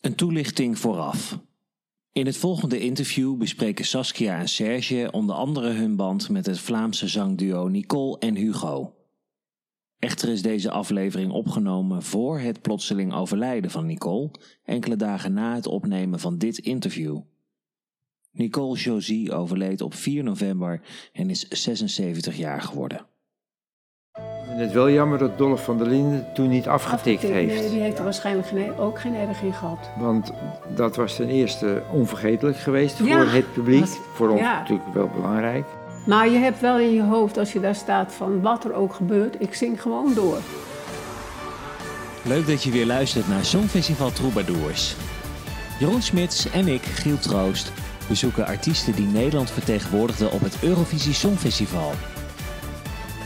Een toelichting vooraf. In het volgende interview bespreken Saskia en Serge onder andere hun band met het Vlaamse zangduo Nicole en Hugo. Echter is deze aflevering opgenomen voor het plotseling overlijden van Nicole, enkele dagen na het opnemen van dit interview. Nicole Josie overleed op 4 november en is 76 jaar geworden. Het is wel jammer dat Dolph van der Linden toen niet afgetikt heeft. Nee, die heeft er waarschijnlijk geen, ook geen erg in gehad. Want dat was ten eerste onvergetelijk geweest Ja, voor het publiek. voor ons ja. natuurlijk wel belangrijk. Maar je hebt wel in je hoofd, als je daar staat, van wat er ook gebeurt, ik zing gewoon door. Leuk dat je weer luistert naar Songfestival Troubadours. Jeroen Smits en ik, Giel Troost, bezoeken artiesten die Nederland vertegenwoordigden op het Eurovisie Songfestival.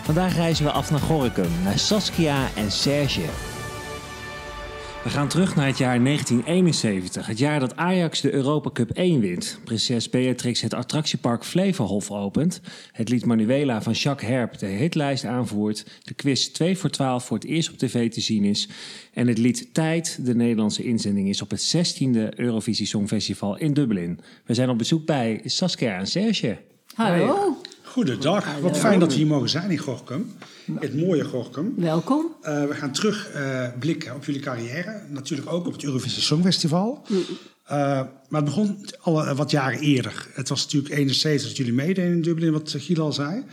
Vandaag reizen we af naar Gorinchem, naar Saskia en Serge. We gaan terug naar het jaar 1971, het jaar dat Ajax de Europa Cup 1 wint. Prinses Beatrix het attractiepark Flevohof opent, het lied Manuela van Jacques Herp de hitlijst aanvoert, de quiz 2 voor 12 voor het eerst op tv te zien is en het lied Tijd de Nederlandse inzending is op het 16e Eurovisie Songfestival in Dublin. We zijn op bezoek bij Saskia en Serge. Hallo, Goedendag, wat fijn dat we hier mogen zijn in Gorkum. Het mooie Gorkum. welkom. Eh, we gaan terug eh, blikken op jullie carrière. Natuurlijk ook op het Eurovisie Songfestival. Eh, maar het begon al wat jaren eerder. Het was natuurlijk 71 dat jullie meededen in Dublin, wat Giel al zei.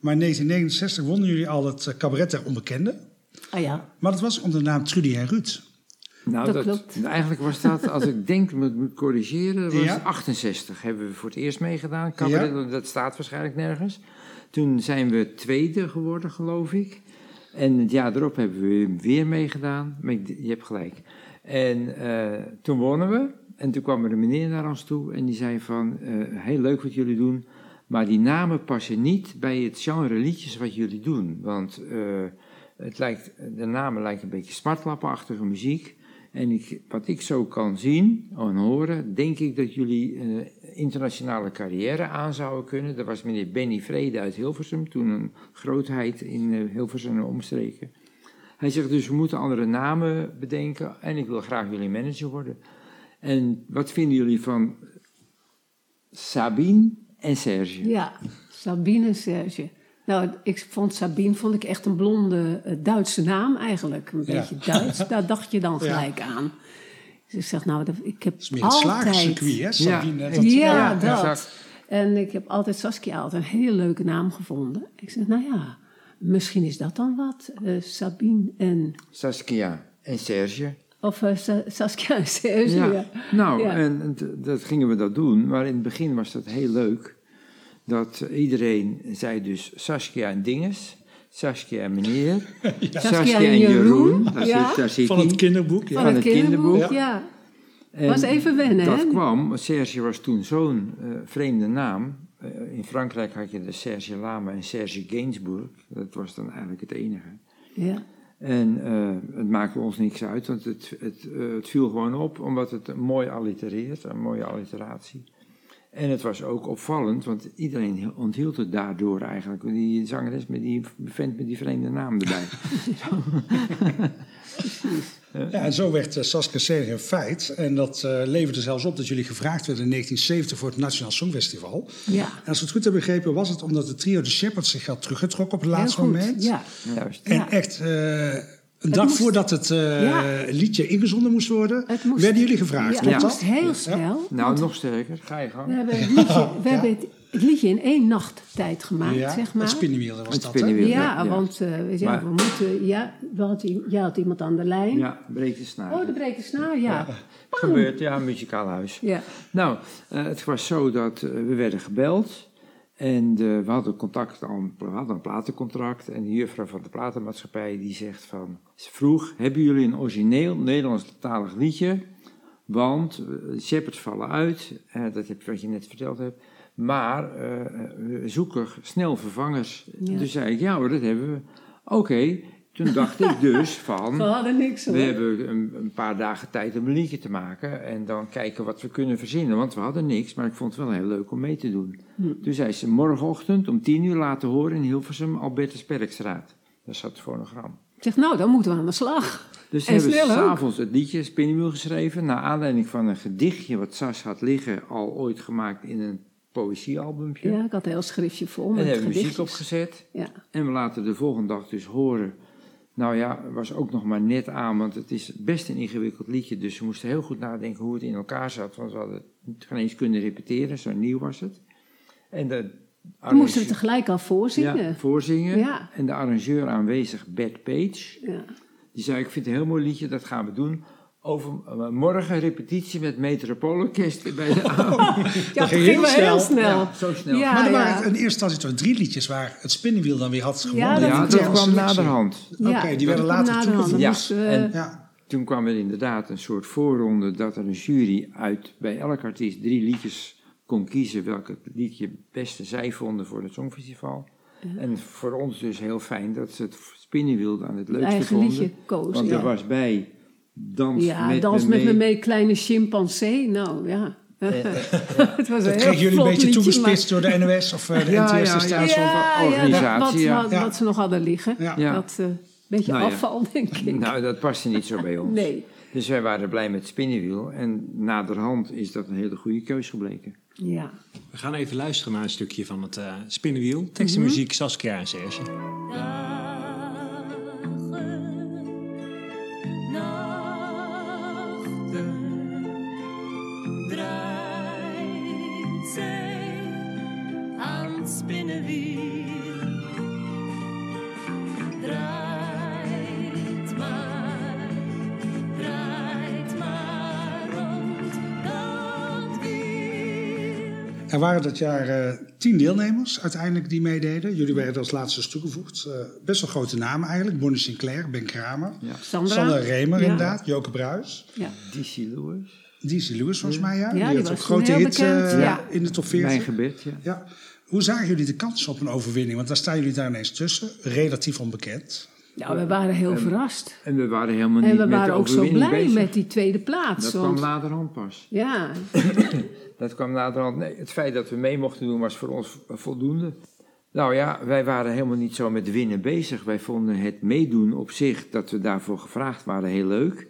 Maar in 1969 wonnen jullie al het cabaret der onbekenden. Ah ja, Maar dat was onder de naam Trudy en Ruud. Nou, Dat klopt. Eigenlijk was dat, als ik denk, moet moet corrigeren, was Ja. 68 hebben we voor het eerst meegedaan. Cabaret, Dat staat waarschijnlijk nergens. Toen zijn we tweede geworden, geloof ik. En het jaar erop hebben we weer meegedaan. Maar je hebt gelijk. En eh, toen wonnen we. En toen kwam er een meneer naar ons toe en die zei van, eh, heel leuk wat jullie doen, maar die namen passen niet bij het genre liedjes wat jullie doen. Want eh, het lijkt, de namen lijken een beetje smartlappenachtige muziek. En ik, wat ik zo kan zien en horen, denk ik dat jullie een internationale carrière aan zouden kunnen. Dat was meneer Benny Vrede uit Hilversum, toen een grootheid in eh, Hilversum en omstreken. Hij zegt dus, we moeten andere namen bedenken en ik wil graag jullie manager worden. En wat vinden jullie van Sabine en Serge? ja, Sabine en Serge. Nou, ik vond Sabine vond ik echt een blonde eh, Duitse naam eigenlijk. Een Ja. beetje Duits, daar dacht je dan Ja. gelijk aan. Dus ik zeg, nou, dat- ik heb is meer het altijd... hè, Sabine? Ja. Dat- Ja, Ja, dat. En ik heb altijd Saskia altijd een hele leuke naam gevonden. Ik zeg, nou ja, misschien is dat dan wat. Eh, Sabine en... Saskia en Serge. Of eh, Sa- Saskia en Serge, ja. Ja. Nou, Ja. en, dat gingen we dat doen. Maar in het begin was dat heel leuk. Dat iedereen zei dus Saskia en Dinges. Saskia en meneer. Saskia, en en Jeroen. Ja. zit, daar zit Van het kinderboek. Van Ja. het het kinderboek. kinderboek, ja. En Was even wennen, dat hè? kwam, Serge was toen zo'n eh, vreemde naam. Eh, in Frankrijk had je de Serge Lama en Serge Gainsbourg. Dat was dan eigenlijk het enige. Ja. En eh, het maakte ons niks uit, want het, het, eh, het viel gewoon op, omdat het mooi allitereert, een mooie alliteratie. En het was ook opvallend, want iedereen onthield het daardoor eigenlijk. Die zangeres met die vent met die vreemde naam erbij. Ja, en zo werd uh, Saskia Serge een feit. En dat eh, leverde zelfs op dat jullie gevraagd werden in 1970 voor het Nationaal Songfestival. Ja. En als we het goed hebben begrepen, was het omdat het trio de Shepherds zich had teruggetrokken op het laatste moment. Ja. Juist. En Ja. echt eh, een dag moest- voordat het eh, Ja. liedje ingezonden moest worden, moest- werden jullie gevraagd. Ja, het dat? moest heel snel. Nou, nog sterker, ga je We gang. hebben het liedje, we hebben het, het liedje in één nacht tijd gemaakt, Ja, zeg maar. het spinnenwiel was Het dat, hè? spinnenwiel. Ja, Ja. want eh, we, ja, Maar- we moeten... Ja, we hadden, jij had iemand aan de lijn. Ja, breek de snaar. Oh, de brede snaar, ja. Gebeurt, ja, muzikaal huis. Ja. Nou, eh, het was zo dat we werden gebeld. En eh, we hadden contact al, we hadden een platencontract. En de juffrouw van de platenmaatschappij die zegt van... Ze vroeg, hebben jullie een origineel Nederlandstalig liedje? Want uh, Shepherds vallen uit. eh, dat heb wat je net verteld hebt. Maar eh, we zoeken snel vervangers. Ja. Dus zei ik, ja hoor, dat hebben we. Oké, toen dacht ik dus van... We hadden niks hoor. We hebben een, een paar dagen tijd om een liedje te maken en dan kijken wat we kunnen verzinnen. Want we hadden niks, maar ik vond het wel heel leuk om mee te doen. Hm. Toen zei ze morgenochtend om tien uur laten horen in Hilversum, Albertus Perkstraat. Daar zat het fonogram. Ik zeg, nou, dan moeten we aan de slag. Dus En hebben ze s'avonds het liedje Spinnenwiel geschreven. Naar aanleiding van een gedichtje wat Sas had liggen. Al ooit gemaakt in een poëziealbumpje. Ja, ik had een heel schriftje vol en met hebben we muziek opgezet. Ja. En we laten de volgende dag dus horen. Nou ja, was ook nog maar net aan, want het is best een ingewikkeld liedje. Dus we moesten heel goed nadenken hoe het in elkaar zat. Want we hadden het geen eens kunnen repeteren, zo nieuw was het. En de We moesten we tegelijk al voorzingen. ja, voorzingen. Ja. En de arrangeur aanwezig, Bert Page. Ja. Die zei, ik vind het een heel mooi liedje, dat gaan we doen. Over uh, morgen repetitie met Metropoolorkest bij de avond. Ja, ging dat heel ging heel snel. snel. Ja, zo snel. Ja, maar er ja. waren in eerste instantie toch drie liedjes waar het spinnenwiel dan weer had gewonnen. Ja, Ja, dat dat, kwam naderhand. Oké, die werden later toegevoegd. Ja, moesten we- en- Ja. Toen kwam er inderdaad een soort voorronde dat er een jury uit bij elk artiest drie liedjes kon kiezen welke het liedje het beste zij vonden voor het Songfestival. En voor ons dus heel fijn dat ze het spinnenwiel aan het leukste eigen vonden. liedje kozen, Want ja. er was bij Dans ja, met dans me met me mee. kleine chimpansee. Nou ja. het was een Dat heel kregen jullie een beetje liedje, toegespitst door de NOS of eh, de Ja, NTS ja, destijds. ja. wat, ze nog hadden liggen. Ja. Ja. Dat eh beetje Nou ja. afval, denk ik. Nou, dat paste niet zo bij ons. nee. Dus wij waren blij met het spinnenwiel. En naderhand is dat een hele goede keus gebleken. Ja. We gaan even luisteren naar een stukje van het eh spinnenwiel. Tekst en muziek Saskia en Serge. Er waren dat jaar eh, tien deelnemers uiteindelijk die meededen. Jullie werden als laatste toegevoegd. Eh, best wel grote namen eigenlijk. Bonnie Sinclair, Ben Kramer. Sandra. Sander Remer Ja. inderdaad. Joke Bruis. Ja. DC Lewis. DC Lewis volgens mij, ja. Ja, die had was ook grote hit bekend, eh, ja. in de top Mijn 40. gebed, ja. Ja. Hoe zagen jullie de kans op een overwinning? Want daar staan jullie daar ineens tussen. Relatief onbekend. Ja, we waren heel verrast. En we waren helemaal En niet we met waren ook zo blij bezig. met die tweede plaats. Dat kwam naderhand pas. ja, Dat kwam naderhand. Nee, het feit dat we mee mochten doen was voor ons voldoende. Nou ja, wij waren helemaal niet zo met winnen bezig. Wij vonden het meedoen op zich, dat we daarvoor gevraagd waren, heel leuk.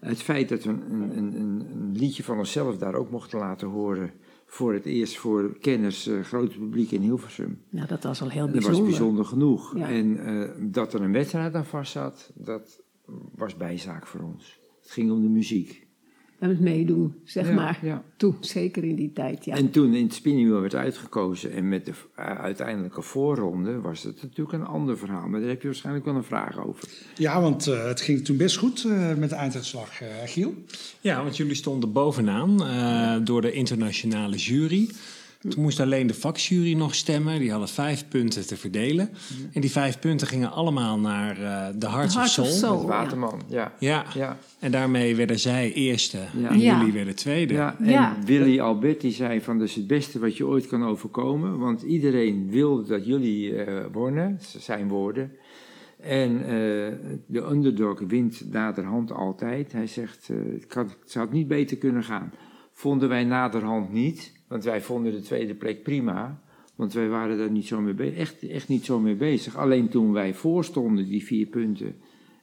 Het feit dat we een, een, een, een liedje van onszelf daar ook mochten laten horen. Voor het eerst voor kenners, eh, grote publiek in Hilversum. nou, dat was al heel Dat bijzonder. was bijzonder genoeg. Ja. En eh, dat er een wedstrijd aan vast zat, dat was bijzaak voor ons. Het ging om de muziek. Hebben het meedoen, zeg Ja, maar. ja. Toen, zeker in die tijd, ja. En toen in het spinningwiel werd uitgekozen en met de uh, uiteindelijke voorronde was het natuurlijk een ander verhaal. Maar daar heb je waarschijnlijk wel een vraag over. Ja, want eh, het ging toen best goed eh, met de einduitslag, eh Giel. Ja, want jullie stonden bovenaan eh, door de internationale jury. Toen moest alleen de vakjury nog stemmen. Die hadden vijf punten te verdelen. En die vijf punten gingen allemaal naar eh de Hearts Heart of Soul. of Soul. Met Waterman, ja. Ja. Ja, en daarmee werden zij eerste Ja. en Ja. jullie werden tweede. ja. en Ja. Willy Albert die zei van dat is het beste wat je ooit kan overkomen. Want iedereen wilde dat jullie eh wonnen, zijn woorden. En eh, de underdog wint naderhand altijd. Hij zegt, eh, het, kan, het zou het niet beter kunnen gaan. Vonden wij naderhand niet, want wij vonden de tweede plek prima. Want wij waren daar niet zo mee bezig, echt, echt niet zo mee bezig. Alleen toen wij voorstonden, die vier punten,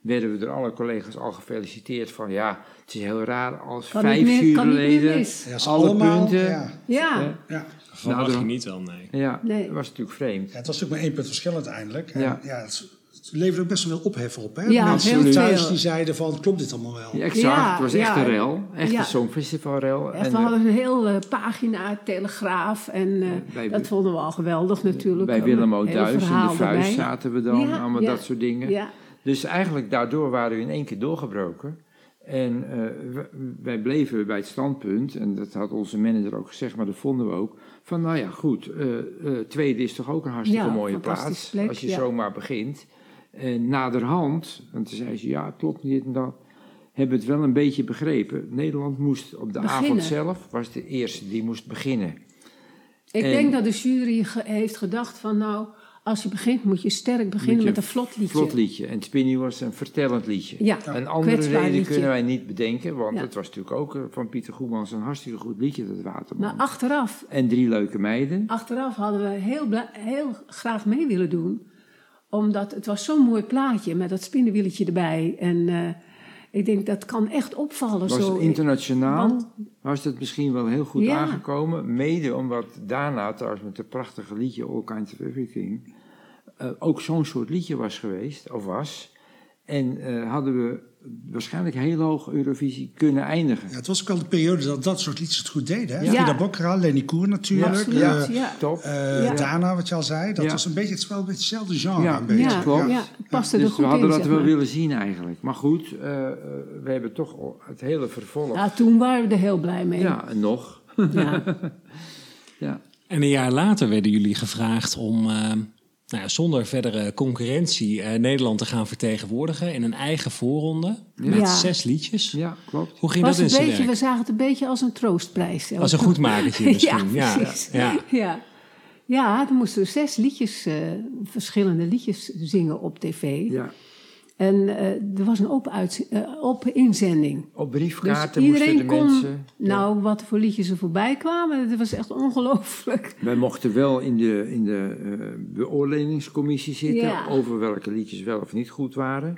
werden we door alle collega's al gefeliciteerd van ja, het is heel raar als Kan vijf meer- juryleden. Ja, alle allemaal, punten. Ja, Ja, Ja. Nou, je dan- niet wel, nee. Ja, Nee. dat was natuurlijk vreemd. Ja, het was natuurlijk maar één punt verschil uiteindelijk. En Ja. ja. het, het leverde ook best wel veel ophef op. Hè? Ja, Mensen heel thuis veel. die zeiden van, klopt dit allemaal wel? Ja, exact, Ja, het was echt ja. een rel. Echt Ja. een songfestivalrel. echt, En, we eh, hadden een heel eh, pagina, Telegraaf. En eh, Bij- dat vonden we al geweldig natuurlijk. bij Willem O. hele Duis in de vuist erbij. zaten we dan, Ja, allemaal ja. dat soort dingen. Ja, Dus eigenlijk daardoor waren we in één keer doorgebroken. En eh, wij bleven bij het standpunt, en dat had onze manager ook gezegd, maar dat vonden we ook, van nou ja, goed, eh, eh, tweede is toch ook een hartstikke Ja, mooie plaats, plek, als je ja. zomaar begint. En naderhand, want toen zei ze, ja, klopt niet en dat, hebben we het wel een beetje begrepen. Nederland moest op de Beginnen. avond zelf, was de eerste die moest beginnen. ik En- denk dat de jury ge- heeft gedacht van nou, als je begint moet je sterk beginnen je met een vlot liedje. Vlot liedje. En Spinny was een vertellend liedje. Ja, Een andere reden liedje. kunnen wij niet bedenken, want Ja. het was natuurlijk ook eh, van Pieter Goemans een hartstikke goed liedje, dat Waterman. Maar achteraf, En drie leuke meiden. achteraf hadden we heel, heel graag mee willen doen. Omdat het was zo'n mooi plaatje met dat spinnenwieltje erbij. En eh, Ik denk dat kan echt opvallen. Was zo. internationaal Want- was het misschien wel heel goed Ja. aangekomen. Mede omdat daarna, trouwens met het prachtige liedje All Kinds of Everything... eh, ook zo'n soort liedje was geweest, of was. En eh, hadden we waarschijnlijk heel hoog Eurovisie kunnen eindigen. Ja, het was ook wel de periode dat dat soort liedjes het goed deden. Hè? Ja. Frida Bokkera, Lenny Koer natuurlijk. Absoluut, eh, ja. Top. eh, Ja. Dana, wat je al zei. Dat Ja. was een beetje, het een beetje hetzelfde genre. Ja, een beetje. Ja, klopt. ja, paste dus er goed we hadden in, dat zeg wel maar. willen zien eigenlijk. Maar goed, eh, eh, we hebben toch al het hele vervolg. Ja, toen waren we er heel blij mee. Ja, en nog. Ja. Ja. En een jaar later werden jullie gevraagd om eh, nou ja, zonder verdere concurrentie eh, Nederland te gaan vertegenwoordigen in een eigen voorronde met Ja. zes liedjes. ja, klopt. Hoe ging Was dat in zijn beetje, we zagen het een beetje als een troostprijs. Als een goedmakertje misschien. ja, ja, precies. ja. Ja. ja, toen moesten we zes liedjes, eh, verschillende liedjes zingen op tv. Ja. En eh, er was een open, uitz- eh, open inzending. Op Dus briefkaarten iedereen moesten de kon, mensen... nou, wat voor liedjes er voorbij kwamen, dat was echt ongelooflijk. Wij mochten wel in de, in de eh, beoordelingscommissie zitten Ja. over welke liedjes wel of niet goed waren.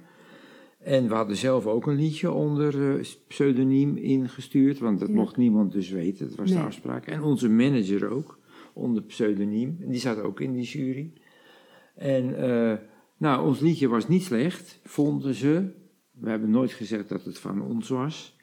En we hadden zelf ook een liedje onder pseudoniem ingestuurd, want dat Ja. mocht niemand dus weten, dat was de afspraak. En onze manager ook, onder pseudoniem, die zat ook in die jury. En nou, ons liedje was niet slecht, vonden ze. We hebben nooit gezegd dat het van ons was.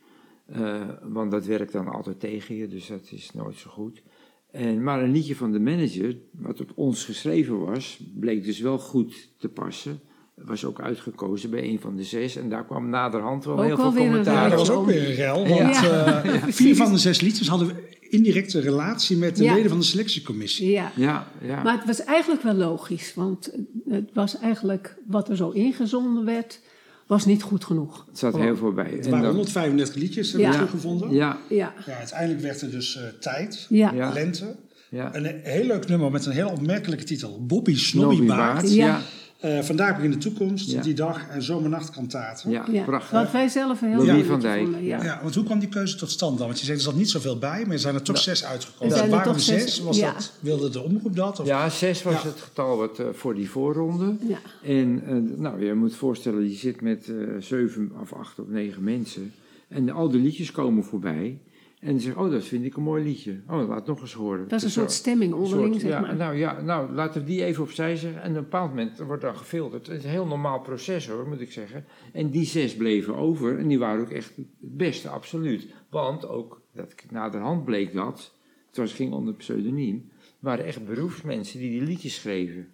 Eh, want dat werkt dan altijd tegen je, dus dat is nooit zo goed. En, maar een liedje van de manager, wat op ons geschreven was, bleek dus wel goed te passen. Was ook uitgekozen bij een van de zes. En daar kwam naderhand wel Ook heel veel commentaar dat op. was ook weer een rel. Want Ja. eh, Ja, vier van de zes liedjes hadden we indirect een relatie met de Ja. leden van de selectiecommissie. Ja. Ja, ja. Maar het was eigenlijk wel logisch, want het was eigenlijk wat er zo ingezonden werd, was niet goed genoeg. het zat heel veel bij. Het En waren dan- 135 liedjes, hebben we Ja. teruggevonden. ja, Ja, Ja, uiteindelijk werd er dus eh, tijd, ja. Ja. lente. ja. Een heel leuk nummer met een heel opmerkelijke titel. Bobby Snobby. Baard, Ja. Eh vandaag begint de toekomst, Ja. die dag en zomernachtkantaten. Ja, ja. prachtig. Wat wij zelf een heel Louis mooi van Dijk, Ja. Ja, want hoe kwam die keuze tot stand dan? Want je zegt er zat niet zoveel bij, maar er zijn er toch zes uitgekomen. Er zijn er Waarom toch zes? zes, Was ja. dat, wilde de omroep dat? Of? Ja, zes was Ja. het getal wat, eh, voor die voorronde. Ja. En eh, nou, je moet voorstellen, je zit met eh, zeven of acht of negen mensen. En al die liedjes komen voorbij. En dan zeg je, oh, dat vind ik een mooi liedje. Oh, laat nog eens horen. Dat is een Zo- soort stemming onderling, soort- zeg ja, maar. Nou ja, nou, laten we die even opzij zeggen. En op een bepaald moment wordt dan gefilterd. Het is een heel normaal proces hoor, moet ik zeggen. En die zes bleven over. En die waren ook echt het beste, absoluut. Want ook, dat, naderhand bleek dat, het was, ging onder pseudoniem, waren echt beroepsmensen die die liedjes schreven.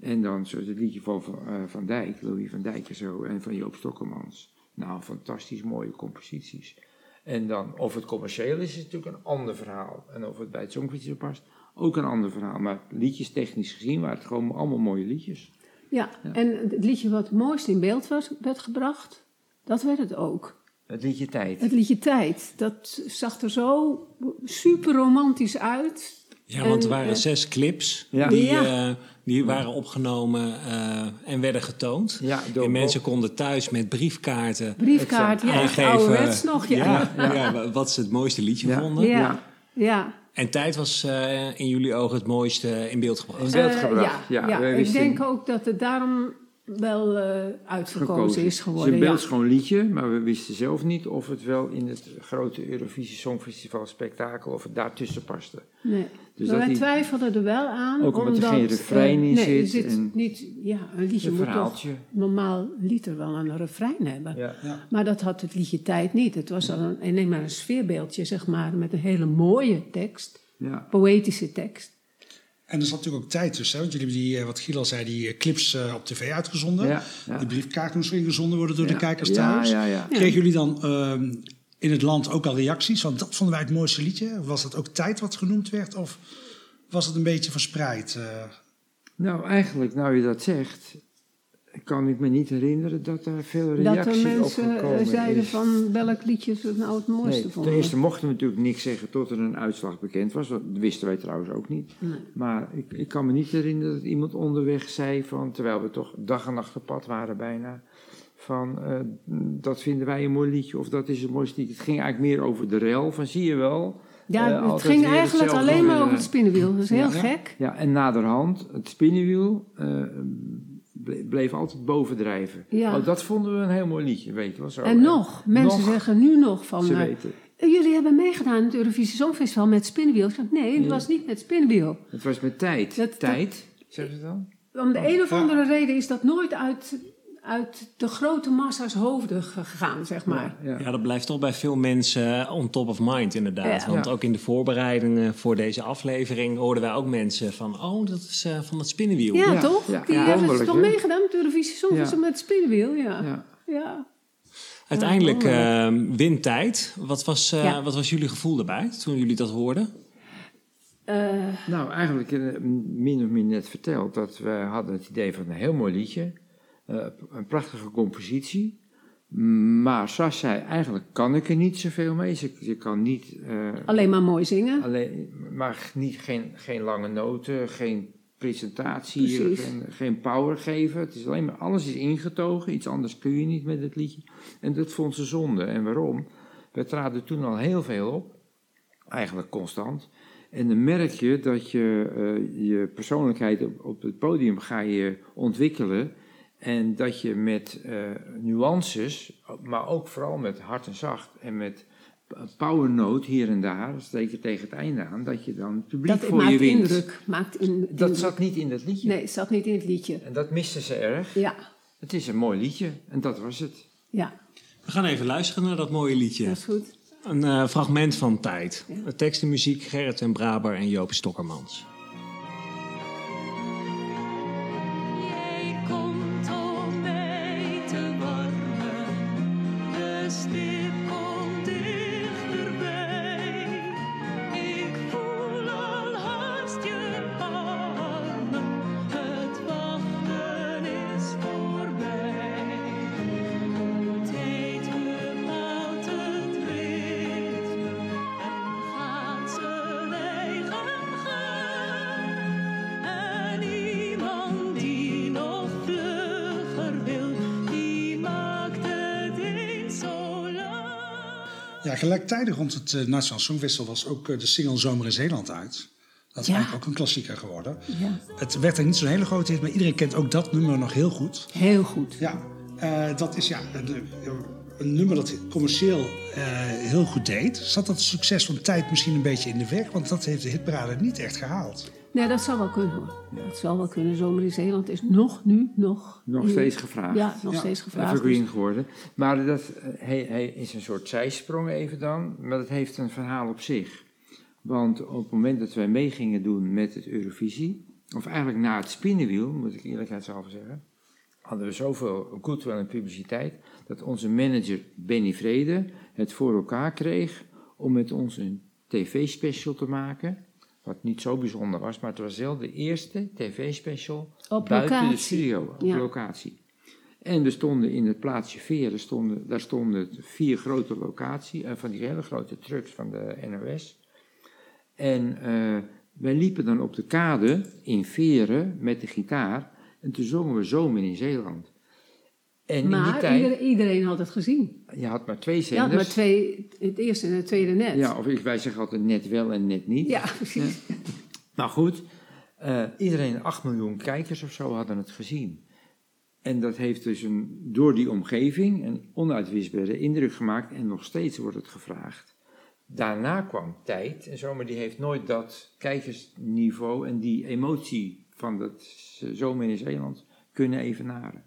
En dan zoals het liedje van Van, eh, van Dijk, Louis van Dijk en zo, en van Joop Stokkemans. Nou, fantastisch mooie composities. En dan, of het commercieel is, is natuurlijk een ander verhaal. En of het bij het Songfestival past, ook een ander verhaal. Maar liedjes technisch gezien waren het gewoon allemaal mooie liedjes. Ja, en het liedje wat het mooist in beeld was, werd gebracht, dat werd het ook. Het liedje Tijd. Het liedje Tijd, dat zag er zo super romantisch uit. Ja, want er En, waren eh, zes clips Ja. die, Ja. eh, die waren opgenomen eh, en werden getoond. Ja, door en mensen konden thuis met briefkaarten Briefkaart, ja, ouderwets nog. Ja. ja, ja, wat ze het mooiste liedje Ja. vonden. Ja. Ja. En tijd was eh, in jullie ogen het mooiste in beeld gebracht. In beeld Eh, gebracht. ja, Ja, ja. ik denk ook dat het daarom wel eh, uitgekozen is Het geworden. is een ja. beeldschoon liedje, maar we wisten zelf niet of het wel in het grote Eurovisie Songfestival spektakel, of het daartussen paste. Nee. Dus maar dat wij die- twijfelden er wel aan. Ook omdat er geen eh, refrein in nee, er zit en- niet, ja, een liedje Een moet verhaaltje. toch normaal lied er wel een refrein hebben. Ja. Maar dat had het liedje Tijd niet. Het was al een, alleen maar een sfeerbeeldje, zeg maar, met een hele mooie tekst, Ja. poëtische tekst. En er zat natuurlijk ook tijd tussen. Hè? Want jullie hebben die, eh, wat Giel al zei, die eh, clips eh, op tv uitgezonden. Ja, ja. Die briefkaart moest ingezonden worden door de kijkers thuis. ja. Kregen jullie dan ehm, in het land ook al reacties? Want dat vonden wij het mooiste liedje. Was dat ook tijd wat genoemd werd? Of was het een beetje verspreid? Nou, eigenlijk, nou je dat zegt, kan ik me niet herinneren dat er veel Dat reactie er op mensen eh, gekomen zeiden is. van welk liedje ze nou het mooiste Nee, ten vonden. eerste mochten we natuurlijk niks zeggen tot er een uitslag bekend was. Dat wisten wij trouwens ook niet. Nee. Maar ik, ik kan me niet herinneren dat iemand onderweg zei van, terwijl we toch dag en nacht op pad waren bijna, van eh, dat vinden wij een mooi liedje of dat is het mooiste liedje. Het ging eigenlijk meer over de rel, van zie je wel. Ja, eh, het ging eigenlijk alleen maar over het spinnenwiel. Dat is heel Ja. gek. Ja, en naderhand, het spinnenwiel, bleef altijd bovendrijven. Ja. Oh, dat vonden we een heel mooi liedje, weet je wel. Zo. En nog, mensen nog, zeggen nu nog van... Ze eh, weten. jullie hebben meegedaan in het Eurovisie Songfestival met Spinnenwiel. Ik zeg, nee, het was niet met Spinnenwiel. Het was met tijd. Dat- dat- tijd, zeggen ze dan? Om de een of Ja. andere reden is dat nooit uit, uit de grote massa's hoofden gegaan, zeg maar. Ja. Ja, dat blijft toch bij veel mensen on top of mind inderdaad. Ja. Want Ja. ook in de voorbereidingen voor deze aflevering hoorden wij ook mensen van... oh, dat is eh, van het spinnenwiel. Ja, Ja, toch? ja. Die Ja. hebben toch meegedaan met het Eurovisie Songfestival met Spinnenwiel, ja. ja. Ja. Uiteindelijk Ja, eh wint tijd. Wat was, eh, Ja. wat was jullie gevoel daarbij toen jullie dat hoorden? Eh, Nou, eigenlijk eh, min of meer net verteld dat we hadden het idee van een heel mooi liedje. Eh, een prachtige compositie. Maar Sas zei, eigenlijk kan ik er niet zoveel mee. Ze, ze kan niet... eh, alleen maar mooi zingen. Alleen, maar niet, geen, geen lange noten, geen presentatie, geen, geen power geven. Het is alleen maar, alles is ingetogen. Iets anders kun je niet met het liedje. En dat vond ze zonde. En waarom? We traden toen al heel veel op. Eigenlijk constant. En dan merk je dat je eh, je persoonlijkheid op, op het podium ga je ontwikkelen. En dat je met eh, nuances, maar ook vooral met hard en zacht en met power note hier en daar, zeker tegen het einde aan, dat je dan het publiek Dat voor je maakt wint. indruk. Maakt in, Dat indruk. zat niet in dat liedje. Nee, het zat niet in het liedje. En dat misten ze erg. Ja, Het is een mooi liedje en dat was het. ja, We gaan even luisteren naar dat mooie liedje. dat is goed. Een eh, fragment van Tijd. De tekst en muziek Gerrit en Braber en Joop Stokkermans. Ja, gelijktijdig rond het eh, Nationaal Songfestival was ook eh, de single Zomer in Zeeland uit. Dat is Ja. eigenlijk ook een klassieker geworden. Ja, Het werd er niet zo'n hele grote hit, maar iedereen kent ook dat nummer nog heel goed. heel goed. Ja, eh, dat is ja, de- een nummer dat commercieel heel goed deed. Zat dat succes van tijd misschien een beetje in de weg? Want dat heeft de hitparade niet echt gehaald. Nee, dat zou wel kunnen hoor. Dat zou wel kunnen. Zomer in Zeeland is nog nu, nog... Nog steeds gevraagd. Ja, nog Ja, steeds gevraagd. Evergreen Dus- geworden. Maar dat eh, hij, hij is een soort zijsprong even dan, maar dat heeft een verhaal op zich. Want op het moment dat wij mee gingen doen met het Eurovisie, of eigenlijk na het spinnenwiel, moet ik eerlijkheidshalve zeggen, hadden we zoveel goodwill en publiciteit, dat onze manager Benny Vrede het voor elkaar kreeg om met ons een tv-special te maken. Wat niet zo bijzonder was, maar het was wel de eerste tv-special buiten de locatie. studio, op Ja. locatie. En we stonden in het plaatsje Veren, stonden, daar stonden vier grote locaties, eh, van die hele grote trucks van de NOS. En eh, wij liepen dan op de kade in Veren met de gitaar en toen zongen we Zomer in Zeeland. En in die Maar tijd, iedereen, iedereen had het gezien. je had maar twee Je had zenders. maar twee, het eerste en het tweede net. Ja, of wij zeggen altijd net wel en net niet. Ja, precies. Nou goed, eh, iedereen, 8 miljoen kijkers of zo, hadden het gezien. En dat heeft dus een, door die omgeving een onuitwisbare indruk gemaakt en nog steeds wordt het gevraagd. Daarna kwam tijd en zo, maar die heeft nooit dat kijkersniveau en die emotie van dat zomer in Zeeland kunnen evenaren.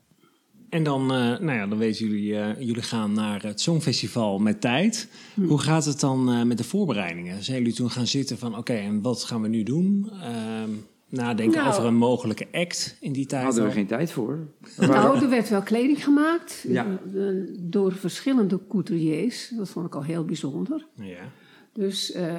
En dan, eh, nou ja, dan weten jullie, eh, jullie gaan naar het Songfestival met tijd. Hm. Hoe gaat het dan eh, met de voorbereidingen? Zijn jullie toen gaan zitten van, oké, en wat gaan we nu doen? Ehm, nadenken Nou. over een mogelijke act in die tijd Daar hadden we geen tijd voor. Nou, er werd wel kleding gemaakt Ja. door verschillende couturiers. Dat vond ik al heel bijzonder. Ja. Dus, eh,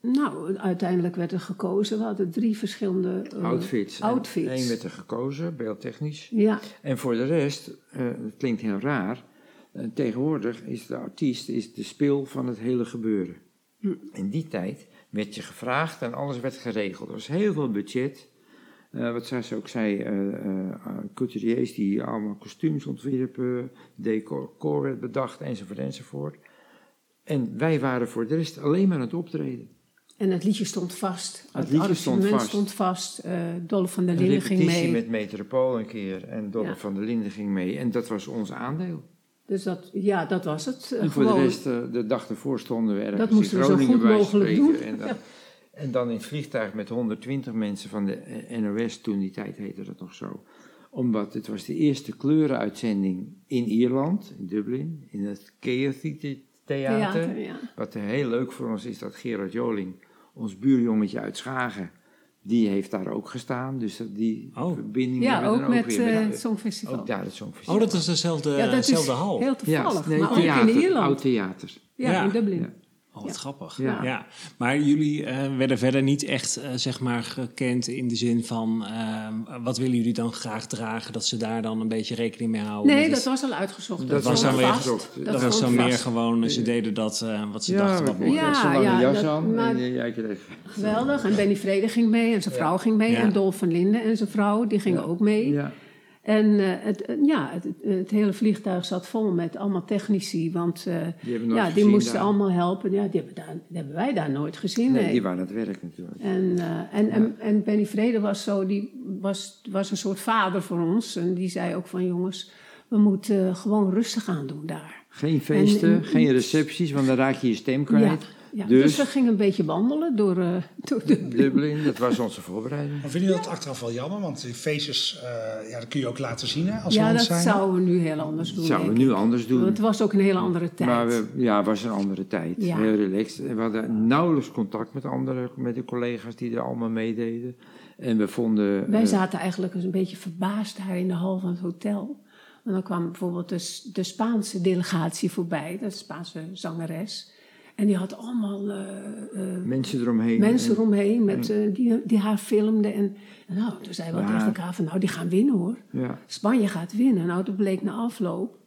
nou, uiteindelijk werd er gekozen. We hadden drie verschillende eh, outfits. outfits. Eén werd er gekozen, beeldtechnisch. Ja, En voor de rest, eh, het klinkt heel raar, eh, tegenwoordig is de artiest is de spil van het hele gebeuren. In die tijd werd je gevraagd en alles werd geregeld. Er was heel veel budget. Wat zij ook zei, couturiers die allemaal kostuums ontwierpen, decor werd bedacht enzovoort enzovoort. En wij waren voor de rest alleen maar aan het optreden. En het liedje stond vast. Het liedje stond vast. stond vast. Eh, Dolle van der Een Linden ging repetitie mee. met Metropool een keer en Dolle Ja. van der Linden ging mee. En dat was ons aandeel. Dus dat, ja, dat was het. eh, En voor gewoon. de rest, eh, de dag ervoor stonden we ergens Dat moesten in we zo Groningen goed mogelijk doen. En dan, Ja. en dan in het vliegtuig met 120 mensen van de NOS, toen die tijd heette dat nog zo. Omdat het was de eerste kleurenuitzending in Ierland, in Dublin, in het Theater. Theater, ja. Wat heel leuk voor ons is dat Gerard Joling, ons buurjongetje uit Schagen, die heeft daar ook gestaan. Dus die Oh. verbinding Ja, hebben we ook dan met weer eh, met- het Songfestival. ook daar het Songfestival. Oh, dat is dezelfde, ja, dat is dezelfde hal. heel toevallig. Ja, nee, maar ook in Ierland. oud theater. Ja, Ja. in Dublin. Oh, wat Ja. grappig. Ja. Ja. Maar jullie eh, werden verder niet echt eh, zeg maar gekend in de zin van... eh, wat willen jullie dan graag dragen? Dat ze daar dan een beetje rekening mee houden? Nee, dat het- was al uitgezocht. Dat was dan weer uitgezocht. Dat, was meer gewoon, ze deden dat eh, wat ze Ja, dachten wat mooi Ja, lange ja, jas aan maar- en jij kreeg... Geweldig. En Benny Vrede ging mee en zijn vrouw ging mee. Ja. En Dolf van Linden en zijn vrouw, die gingen ook mee. Ja, En eh, het, eh, ja, het, het hele vliegtuig zat vol met allemaal technici. Want eh, die ja, die moesten daar. allemaal helpen. Ja, die hebben, daar, die hebben wij daar nooit gezien. Nee, nee. die waren aan het werk natuurlijk. En, eh, en, en, en Benny Vrede was zo, die was, was een soort vader voor ons. En die zei ook van jongens, we moeten gewoon rustig aan doen daar. Geen feesten, en- geen recepties, want dan raak je je stem kwijt. Ja, dus, Dus- we gingen een beetje wandelen door, eh door de... Dublin, dat was onze voorbereiding. Maar vinden jullie dat achteraf wel jammer? Want die feestjes, eh, ja, dat kun je ook laten zien hè, als Ja, land dat zijn. zouden we nu heel anders doen. Dat zouden we nu anders doen. Want het was ook een hele andere tijd. Maar we, ja, het was een andere tijd. Ja. Heel relaxed. En we hadden nauwelijks contact met andere, met de collega's die er allemaal meededen. En we vonden... Wij eh, zaten eigenlijk een beetje verbaasd daar in de hal van het hotel. En dan kwam bijvoorbeeld de, de Spaanse delegatie voorbij, de Spaanse zangeres. En die had allemaal eh, eh, mensen eromheen. mensen En- eromheen met, eh, die, die haar filmden. En, en nou, toen zeiden we Ja. tegen elkaar van, nou, die gaan winnen hoor. Ja. Spanje gaat winnen. Nou, toen bleek na afloop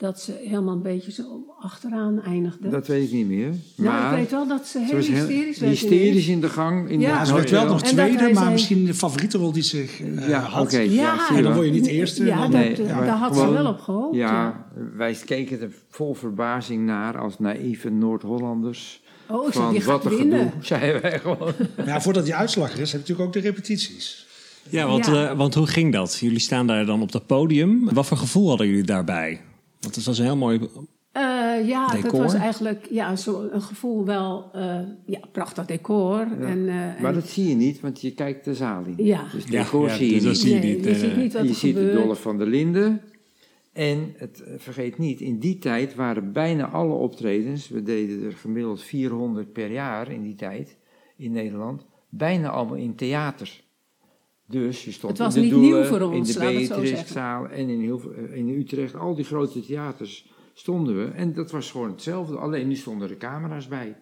dat ze helemaal een beetje zo achteraan eindigden. Dat weet ik niet meer. nou, maar ik weet wel dat ze heel hysterisch werd hysterisch in de gang. In Ja. De ze werd wel nog tweede, maar zei- misschien de favoriete rol die ze eh, Ja, had. oké. Ja, En dan word je niet eerste. Ja, dat, Nee, eh, maar daar had ze wel op gehoopt. ja. Ja, wij keken er vol verbazing naar als naïeve Noord-Hollanders. Oh, ik Van wat een winnen. gedoe, zeiden wij gewoon. Maar ja, voordat die uitslag er is, heb je natuurlijk ook de repetities. Ja, want, Ja. eh, want hoe ging dat? Jullie staan daar dan op dat podium. Wat voor gevoel hadden jullie daarbij? Want het was een heel mooi... Eh, ja, dat was eigenlijk ja, zo een gevoel wel, eh, ja, prachtig decor. En, eh, Maar en- dat zie je niet, want je kijkt de zaal in. Ja. Dus decor ja, zie je dus niet. zie je nee, niet, je ziet niet wat Je er ziet de. Dolle van der Linden. En het, vergeet niet, in die tijd waren bijna alle optredens, we deden er gemiddeld 400 per jaar in die tijd in Nederland, bijna allemaal in theater. Dus je stond Het was in de niet Doelen, nieuw voor ons, in de we Beatrixzaal en in, heel, eh, in Utrecht, al die grote theaters stonden we. En dat was gewoon hetzelfde, alleen nu stonden er camera's bij.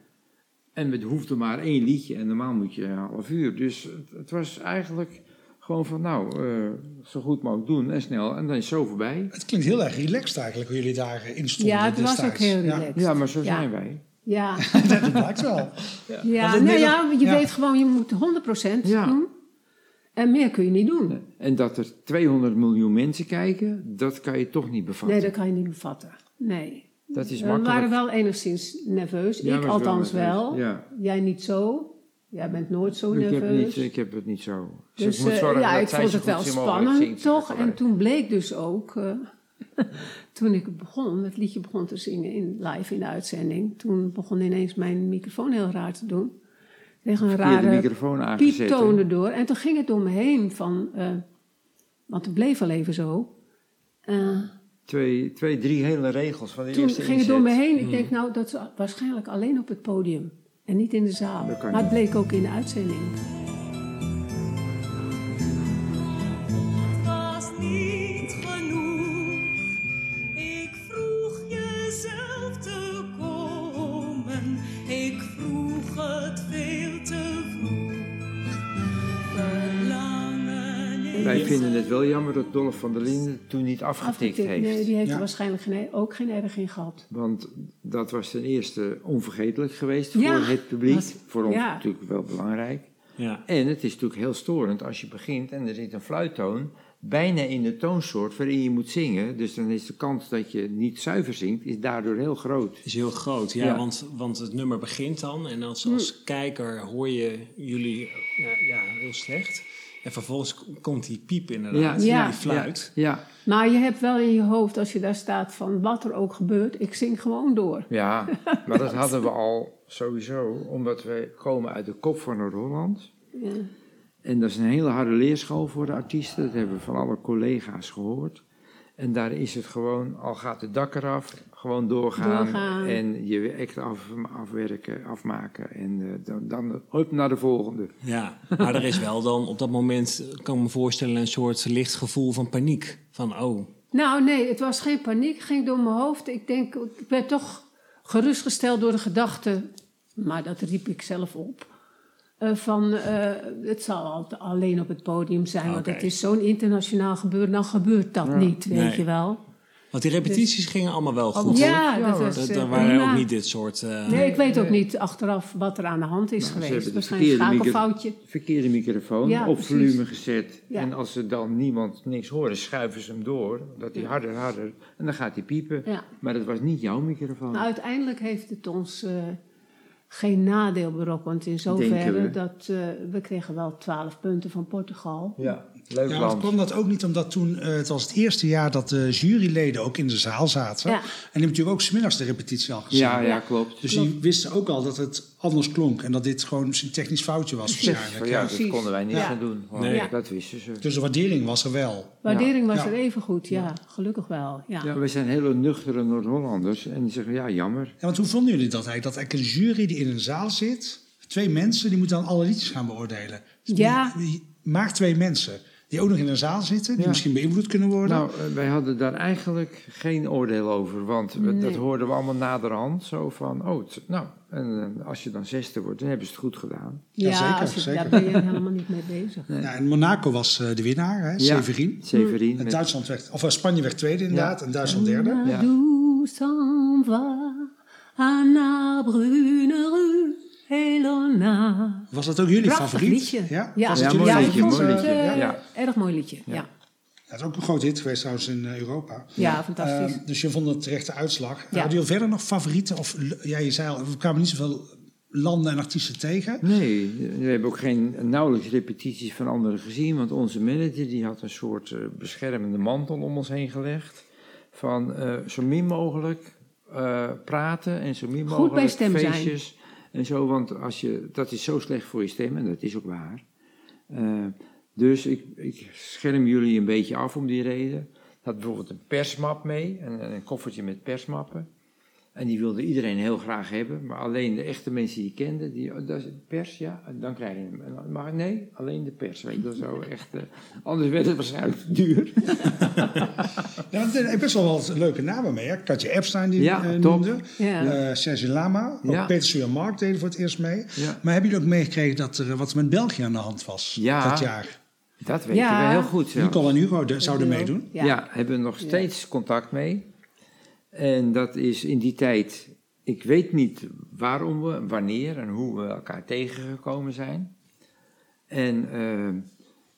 En het hoefde maar één liedje en normaal moet je een half uur. Dus het, het was eigenlijk gewoon van nou, eh, zo goed mogelijk doen en snel en dan is het zo voorbij. Het klinkt heel erg relaxed eigenlijk, hoe jullie daarin stonden Ja, het was ook heel Ja. relaxed. Ja, maar zo Ja. zijn wij. Ja, dat blijkt wel. ja, in nou ja je ja. weet gewoon, je moet 100% Ja. doen. En meer kun je niet doen. En dat er 200 miljoen mensen kijken, dat kan je toch niet bevatten. Nee, dat kan je niet bevatten. Nee. dat is We makkelijk. waren wel enigszins nerveus. Ja, ik althans wel. Ja. Jij niet zo. Jij bent nooit zo Ik heb, nerveus. niet, ik heb het niet zo. Dus ik moet eh, zorgen ja, dat ik zij vond het wel spannend, toch? En toen bleek dus ook, eh, toen ik begon, het liedje begon te zingen in, live in de uitzending, toen begon ineens mijn microfoon heel raar te doen. Ik kreeg een rare pieptoon hè? erdoor. En toen ging het door me heen van, eh, want het bleef al even zo. Eh, Twee, twee, drie hele regels van de toen eerste ging het door me heen. Ik denk, nou, dat is waarschijnlijk alleen op het podium. En niet in de zaal. Maar het niet. bleek ook in de uitzending. Wel jammer dat Dolph van der Linden toen niet afgetikt Afgetikt. heeft. Nee, die heeft Ja. er waarschijnlijk geen, ook geen erg in gehad. Want dat was ten eerste onvergetelijk geweest Ja, voor het publiek. was- voor ons ja. natuurlijk wel belangrijk. Ja. En het is natuurlijk heel storend als je begint en er zit een fluittoon. bijna in de toonsoort waarin je moet zingen. Dus dan is de kans dat je niet zuiver zingt, is daardoor heel groot. is heel groot, ja, Ja. Want, want het nummer begint dan en als, als kijker hoor je jullie ja, ja, heel slecht. En vervolgens komt die piep inderdaad, Ja. die fluit. Ja, Maar je hebt wel in je hoofd, als je daar staat, van wat er ook gebeurt, ik zing gewoon door. ja, maar dat hadden we al sowieso, omdat wij komen uit de kop van Noord-Holland. Ja. En dat is een hele harde leerschool voor de artiesten. Dat hebben we van alle collega's gehoord. En daar is het gewoon, al gaat het dak eraf, gewoon doorgaan. Doorgaan. En je act af, afwerken, afmaken. En eh, dan, dan hup naar de volgende. Ja, maar er is wel dan op dat moment, kan ik me voorstellen, een soort licht gevoel van paniek. Van, oh, Nou, nee, het was geen paniek. Het ging door mijn hoofd. Ik denk, ik werd toch gerustgesteld door de gedachte, maar dat riep ik zelf op. eh, van eh, het zal al- alleen op het podium zijn, want het is zo'n internationaal gebeuren, dan gebeurt dat niet, weet Nee. je wel. Want die repetities gingen allemaal wel goed. Ja, dat was. Eh, er waren prima. ook niet dit soort... eh, Nee, ik weet ook niet achteraf wat er aan de hand is Nou, ze geweest. hebben de Waarschijnlijk een verkeerde micro- schakelfoutje. Verkeerde microfoon Ja, op precies. volume gezet. Ja. En als er dan niemand niks hoort, schuiven ze hem door. Dat hij harder, harder. En dan gaat hij piepen. Ja. Maar dat was niet jouw microfoon. Nou, uiteindelijk heeft het ons eh, geen nadeel berokkend in zoverre we. dat eh, we kregen wel 12 punten van Portugal. ja, leuk Ja, maar land. kwam dat ook niet omdat toen, eh, het was het eerste jaar dat de juryleden ook in de zaal zaten. Ja. En die hebben natuurlijk ook smiddags de repetitie al gezien. Ja, ja, klopt. Dus die wisten ook al dat het anders klonk en dat dit gewoon een technisch foutje was waarschijnlijk. Ja, dat Precies. konden wij niet Ja. gaan doen. Nee. Dat wisten ze. Dus de waardering was er wel. Waardering was Ja. er even goed, ja, gelukkig wel. Ja. Ja, we zijn hele nuchtere Noord-Hollanders. En die zeggen, ja, jammer. Ja, want hoe vonden jullie dat eigenlijk? Dat eigenlijk een jury die in een zaal zit, twee mensen, die moeten dan alle liedjes gaan beoordelen. Dus Ja. Maak twee mensen die ook nog in een zaal zitten, die Ja. misschien beïnvloed kunnen worden. Nou, eh, wij hadden daar eigenlijk geen oordeel over. Want we- dat hoorden we allemaal naderhand. Zo van, oh, nou, en als je dan zesde wordt, dan hebben ze het goed gedaan. Ja, zeker, je, zeker. daar ben je helemaal niet mee bezig. ja, en Monaco was eh, de winnaar, hè, Severin. Severin. En met- Duitsland werd, of eh, Spanje werd tweede inderdaad, en Duitsland derde. Ja. Rue, Elona. Was dat ook jullie Prachtig favoriet? liedje. Ja, ja, Was Ja, het jullie mooi ja, liedje, mooi het eh, Ja. erg mooi liedje. Ja, ja. Ja, het is ook een groot hit geweest trouwens in eh, Europa. fantastisch. Eh, dus je vond het terechte uitslag. Ja. Hadden jullie verder nog favorieten? Of, ja, je zei al, we kwamen niet zoveel landen en artiesten tegen. Nee, we hebben ook geen nauwelijks repetities van anderen gezien. Want onze manager die had een soort eh, beschermende mantel om ons heen gelegd. Van eh, zo min mogelijk eh, praten en zo min Goed mogelijk bij stem zijn. En zo, want als je, dat is zo slecht voor je stem en dat is ook waar. Eh, dus ik, ik scherm jullie een beetje af om die reden. Had bijvoorbeeld een persmap mee, een, een koffertje met persmappen. En die wilde iedereen heel graag hebben, maar alleen de echte mensen die je kende, die, oh, dat is pers, ja, dan krijg je hem. En Maar nee, alleen de pers, weet je wel zo, echt. eh, anders werd het waarschijnlijk duur. Ja, er zijn best wel wat leuke namen mee. Hè? Katje Epstein die Ja, eh, noemde. Ja. Eh, Serge Lama. Ook Ja. Peter Suur Mark deden voor het eerst mee. Ja. Maar hebben jullie ook meegekregen dat er wat met België aan de hand was Ja. dat jaar? Dat weten Ja. we heel goed. Nicole en Hugo de- zouden meedoen. Ja, hebben we nog steeds contact mee. En dat is in die tijd, ik weet niet waarom we, wanneer en hoe we elkaar tegengekomen zijn. En eh,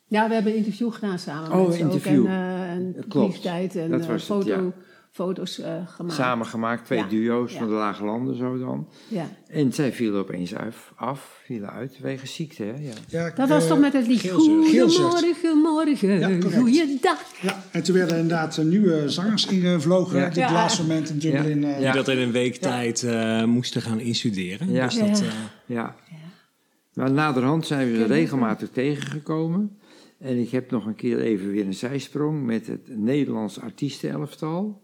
Ja, we hebben een interview gedaan samen Oh, met interview. ook. En, eh en klopt. en Dat eh, was het, foto, ja. Foto's eh, gemaakt. samen gemaakt, twee Ja. duo's Ja. van de Lage Landen zo dan. Ja. En zij vielen opeens af, af vielen uit, wegens ziekte hè. Ja. Ja, Dat was eh, toch met het lied. Goedemorgen, morgen, goeiedag. Ja, en toen werden inderdaad eh, nieuwe zangers ingevlogen. Ja. Op Ja. laatste moment in Dublin. eh, Ja. Die dat in een week tijd eh, moesten gaan instuderen. Ja. Dus dat, Ja. eh, Ja. Maar naderhand zijn we ze regelmatig tegengekomen. En ik heb nog een keer even weer een zijsprong met het Nederlands artiestenelftal.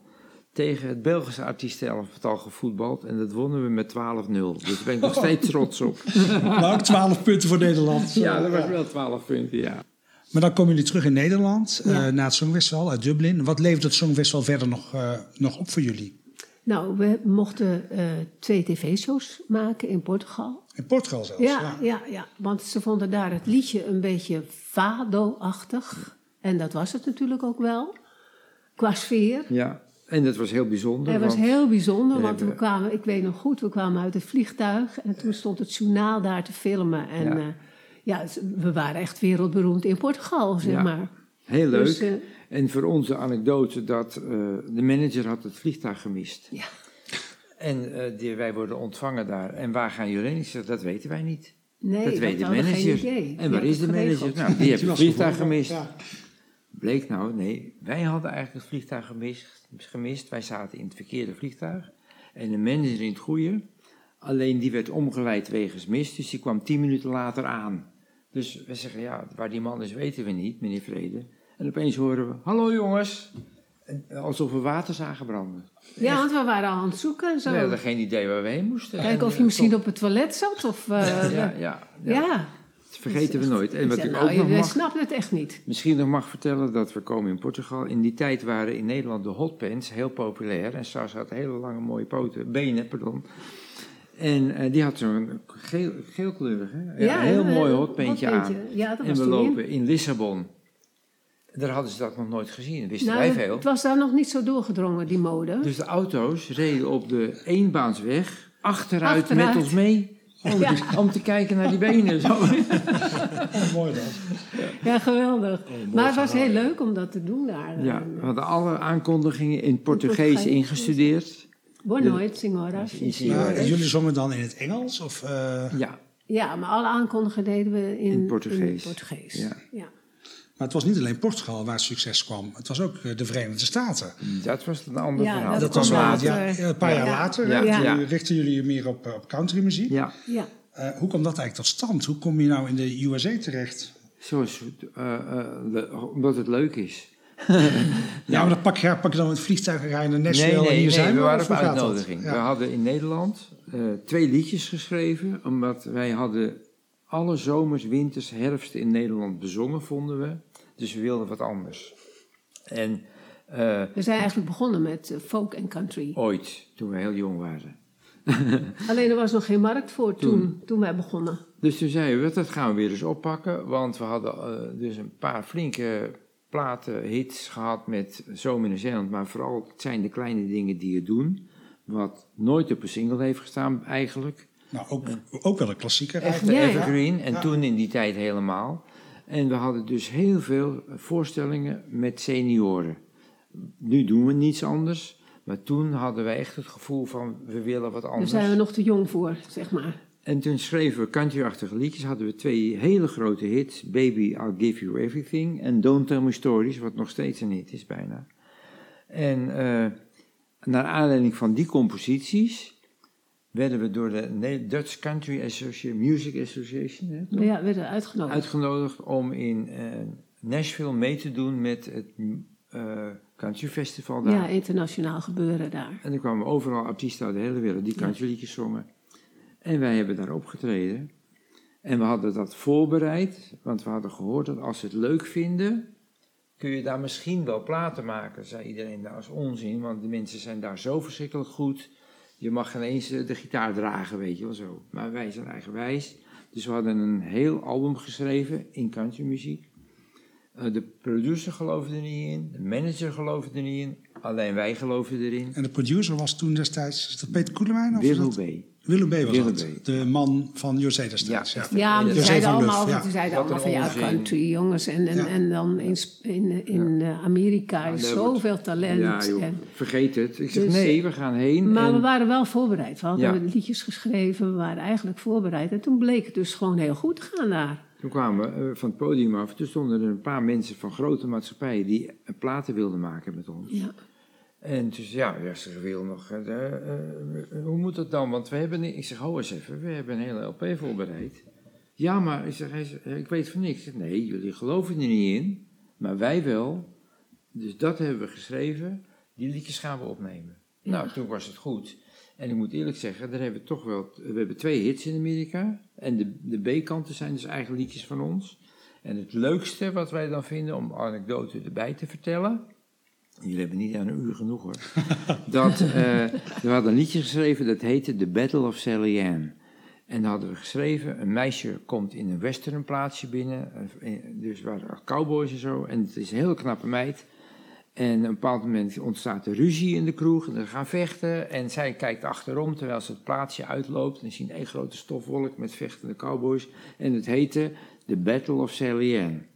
Tegen het Belgische artiestenelftal gevoetbald. En dat wonnen we met 12-0. Dus daar ben ik nog steeds trots op. Maar ook 12 punten voor Nederland. Ja, dat was wel 12 punten, ja. Maar dan komen jullie terug in Nederland, eh, na het Songfestival uit Dublin. Wat levert het Songfestival verder nog, eh, nog op voor jullie? Nou, we mochten eh, twee tv-shows maken in Portugal. In Portugal zelfs. Ja, ja, ja, want ze vonden daar het liedje een beetje fado-achtig. En dat was het natuurlijk ook wel, qua sfeer. ja. En dat was heel bijzonder. Het was want- heel bijzonder, want we kwamen, ik weet nog goed, we kwamen uit het vliegtuig en toen stond het journaal daar te filmen. En Ja. ja, ja we waren echt wereldberoemd in Portugal, zeg Ja. maar. Heel leuk. Dus, eh, En voor onze anekdote dat eh, de manager had het vliegtuig gemist. Ja. En eh, die, wij worden ontvangen daar. En waar gaan jullie heen? Ik zeg, dat weten wij niet. nee, dat we weet de manager. Geen idee. En waar is de manager? Nou, die heeft het vliegtuig gemist. Ja. Bleek nou, nee, wij hadden eigenlijk het vliegtuig gemist, gemist. Wij zaten in het verkeerde vliegtuig. En de manager in het goede. Alleen die werd omgeleid wegens mist, dus die kwam tien minuten later aan. Dus we zeggen, ja, waar die man is weten we niet, meneer Vrede. En opeens horen we, hallo jongens. En, eh, alsof we water zagen branden. Ja, want we waren al aan het zoeken en zo. We hadden geen idee waar we heen moesten. Kijken En, of eh, je misschien toch- op het toilet zat. Of, eh, Ja, ja. ja, ja. Dat vergeten we nooit. En wat ik nou, ook nog mag, snapt het echt niet. misschien nog mag vertellen, dat we komen in Portugal. In die tijd waren in Nederland de hotpants heel populair. En Sars had hele lange mooie poten, benen, pardon. En eh, die had zo'n geel, geelkleurig, hè? Ja, een heel eh, mooi hotpantje aan. hotpantje. Ja, dat En we in. lopen in Lissabon. Daar hadden ze dat nog nooit gezien, wisten Nou, wij veel. het was daar nog niet zo doorgedrongen, die mode. Dus de auto's reden op de eenbaansweg achteruit, Achteruit. met ons mee. Om, Ja. om te kijken naar die benen. Zo. Mooi dat. Ja, geweldig. maar het was heel leuk om dat te doen daar. Ja, we eh, hadden alle aankondigingen in het Portugees ingestudeerd. Boa noite, senhoras. Jullie zongen dan in het Engels? Of, eh, Ja, Ja, maar alle aankondigingen deden we in, In Portugees. in Portugees. Ja. Ja. Maar het was niet alleen Portugal waar succes kwam. Het was ook eh, de Verenigde Staten. dat was een ander Ja, verhaal. dat was wel later. ja, een paar jaar Ja. later. Ja. Toen richten jullie je meer op, eh, op countrymuziek. Ja, Ja. Eh, hoe kwam dat eigenlijk tot stand? Hoe kom je nou in de USA terecht? zoals, eh, eh, le- omdat het leuk is. Ja, maar dan pak je, pak je dan het vliegtuig en ga je naar Nashville nee, en hier nee, zijn we waren op uitnodiging. Ja. We hadden in Nederland eh, twee liedjes geschreven, omdat wij hadden alle zomers, winters, herfsten in Nederland bezongen, vonden we. Dus we wilden wat anders. En eh, We zijn eigenlijk begonnen met eh, folk en country. ooit, toen we heel jong waren. Alleen er was nog geen markt voor toen, toen, wij begonnen. Dus toen zeiden we, dat gaan we weer eens oppakken. Want we hadden eh, dus een paar flinke platen, hits gehad met Zomer in Zeeland. Maar vooral, het zijn de kleine dingen die je doen. Wat nooit op een single heeft gestaan eigenlijk. Nou, ook, ook wel een klassieker eigenlijk. Evergreen. En Ja. toen in die tijd helemaal. En we hadden dus heel veel voorstellingen met senioren. Nu doen we niets anders. Maar toen hadden wij echt het gevoel van, we willen wat Daar anders. zijn we nog te jong voor, zeg maar. En toen schreven we country-achtige liedjes. Hadden we twee hele grote hits. Baby, I'll Give You Everything. En Don't Tell Me Stories, wat nog steeds een hit is bijna. En eh, naar aanleiding van die composities... werden we door de Dutch Country Association, Music Association... Hè? Ja, we werden uitgenodigd. uitgenodigd om in eh, Nashville mee te doen met het eh, Country Festival daar. Ja, internationaal gebeuren daar. En er kwamen overal artiesten uit de hele wereld die countryliedjes zongen. En wij hebben daar opgetreden. En we hadden dat voorbereid, want we hadden gehoord dat als ze het leuk vinden, kun je daar misschien wel platen maken, zei iedereen. Dat is onzin, want de mensen zijn daar zo verschrikkelijk goed. Je mag geen eens eh, de gitaar dragen, weet je wel zo. Maar wij zijn eigenwijs. Dus we hadden een heel album geschreven in countrymuziek. Eh, de producer geloofde er niet in, de manager geloofde er niet in, alleen wij geloofden erin. En de producer was toen destijds, is dat Peter Koelemijn? Of dat- B. Willem B. was Willem dat. B. De man van José destijds. Ja. Ja. Ja, maar die José zeiden allemaal, ja. die zeiden allemaal van ja, country jongens. En, en, Ja. en dan in, in, in eh, Amerika is zoveel talent. Ja, joh, en, vergeet het. Ik zeg, Dus, nee, we gaan heen. maar en we waren wel voorbereid. We hadden Ja. liedjes geschreven, we waren eigenlijk voorbereid. En toen bleek het dus gewoon heel goed te gaan daar. Toen kwamen we eh, van het podium af. Toen stonden er een paar mensen van grote maatschappijen die eh, platen wilden maken met ons. Ja. En dus ja, ja ze wil nog, eh, eh, eh, hoe moet dat dan? Want we hebben, niet- ik zeg, hou eens even, we hebben een hele LP voorbereid. Ja, maar ik zeg, hij zegt, ik weet van niks. Ik zeg, nee, jullie geloven er niet in, maar wij wel. Dus dat hebben we geschreven, die liedjes gaan we opnemen. Nou, toen was het goed. En ik moet eerlijk zeggen, daar hebben we toch wel, we hebben twee hits in Amerika. En de, de B-kanten zijn dus eigen liedjes van ons. En het leukste wat wij dan vinden, om anekdote erbij te vertellen. Jullie hebben niet aan een uur genoeg hoor. dat, eh, we hadden een liedje geschreven dat heette The Battle of Sally Ann. En dan hadden we geschreven, een meisje komt in een western plaatsje binnen. eh, Dus er waren cowboys en zo. En het is een heel knappe meid. En op een bepaald moment ontstaat er ruzie in de kroeg. En ze gaan vechten. En zij kijkt achterom terwijl ze het plaatsje uitloopt. En zien één grote stofwolk met vechtende cowboys. En het heette The Battle of Sally Ann.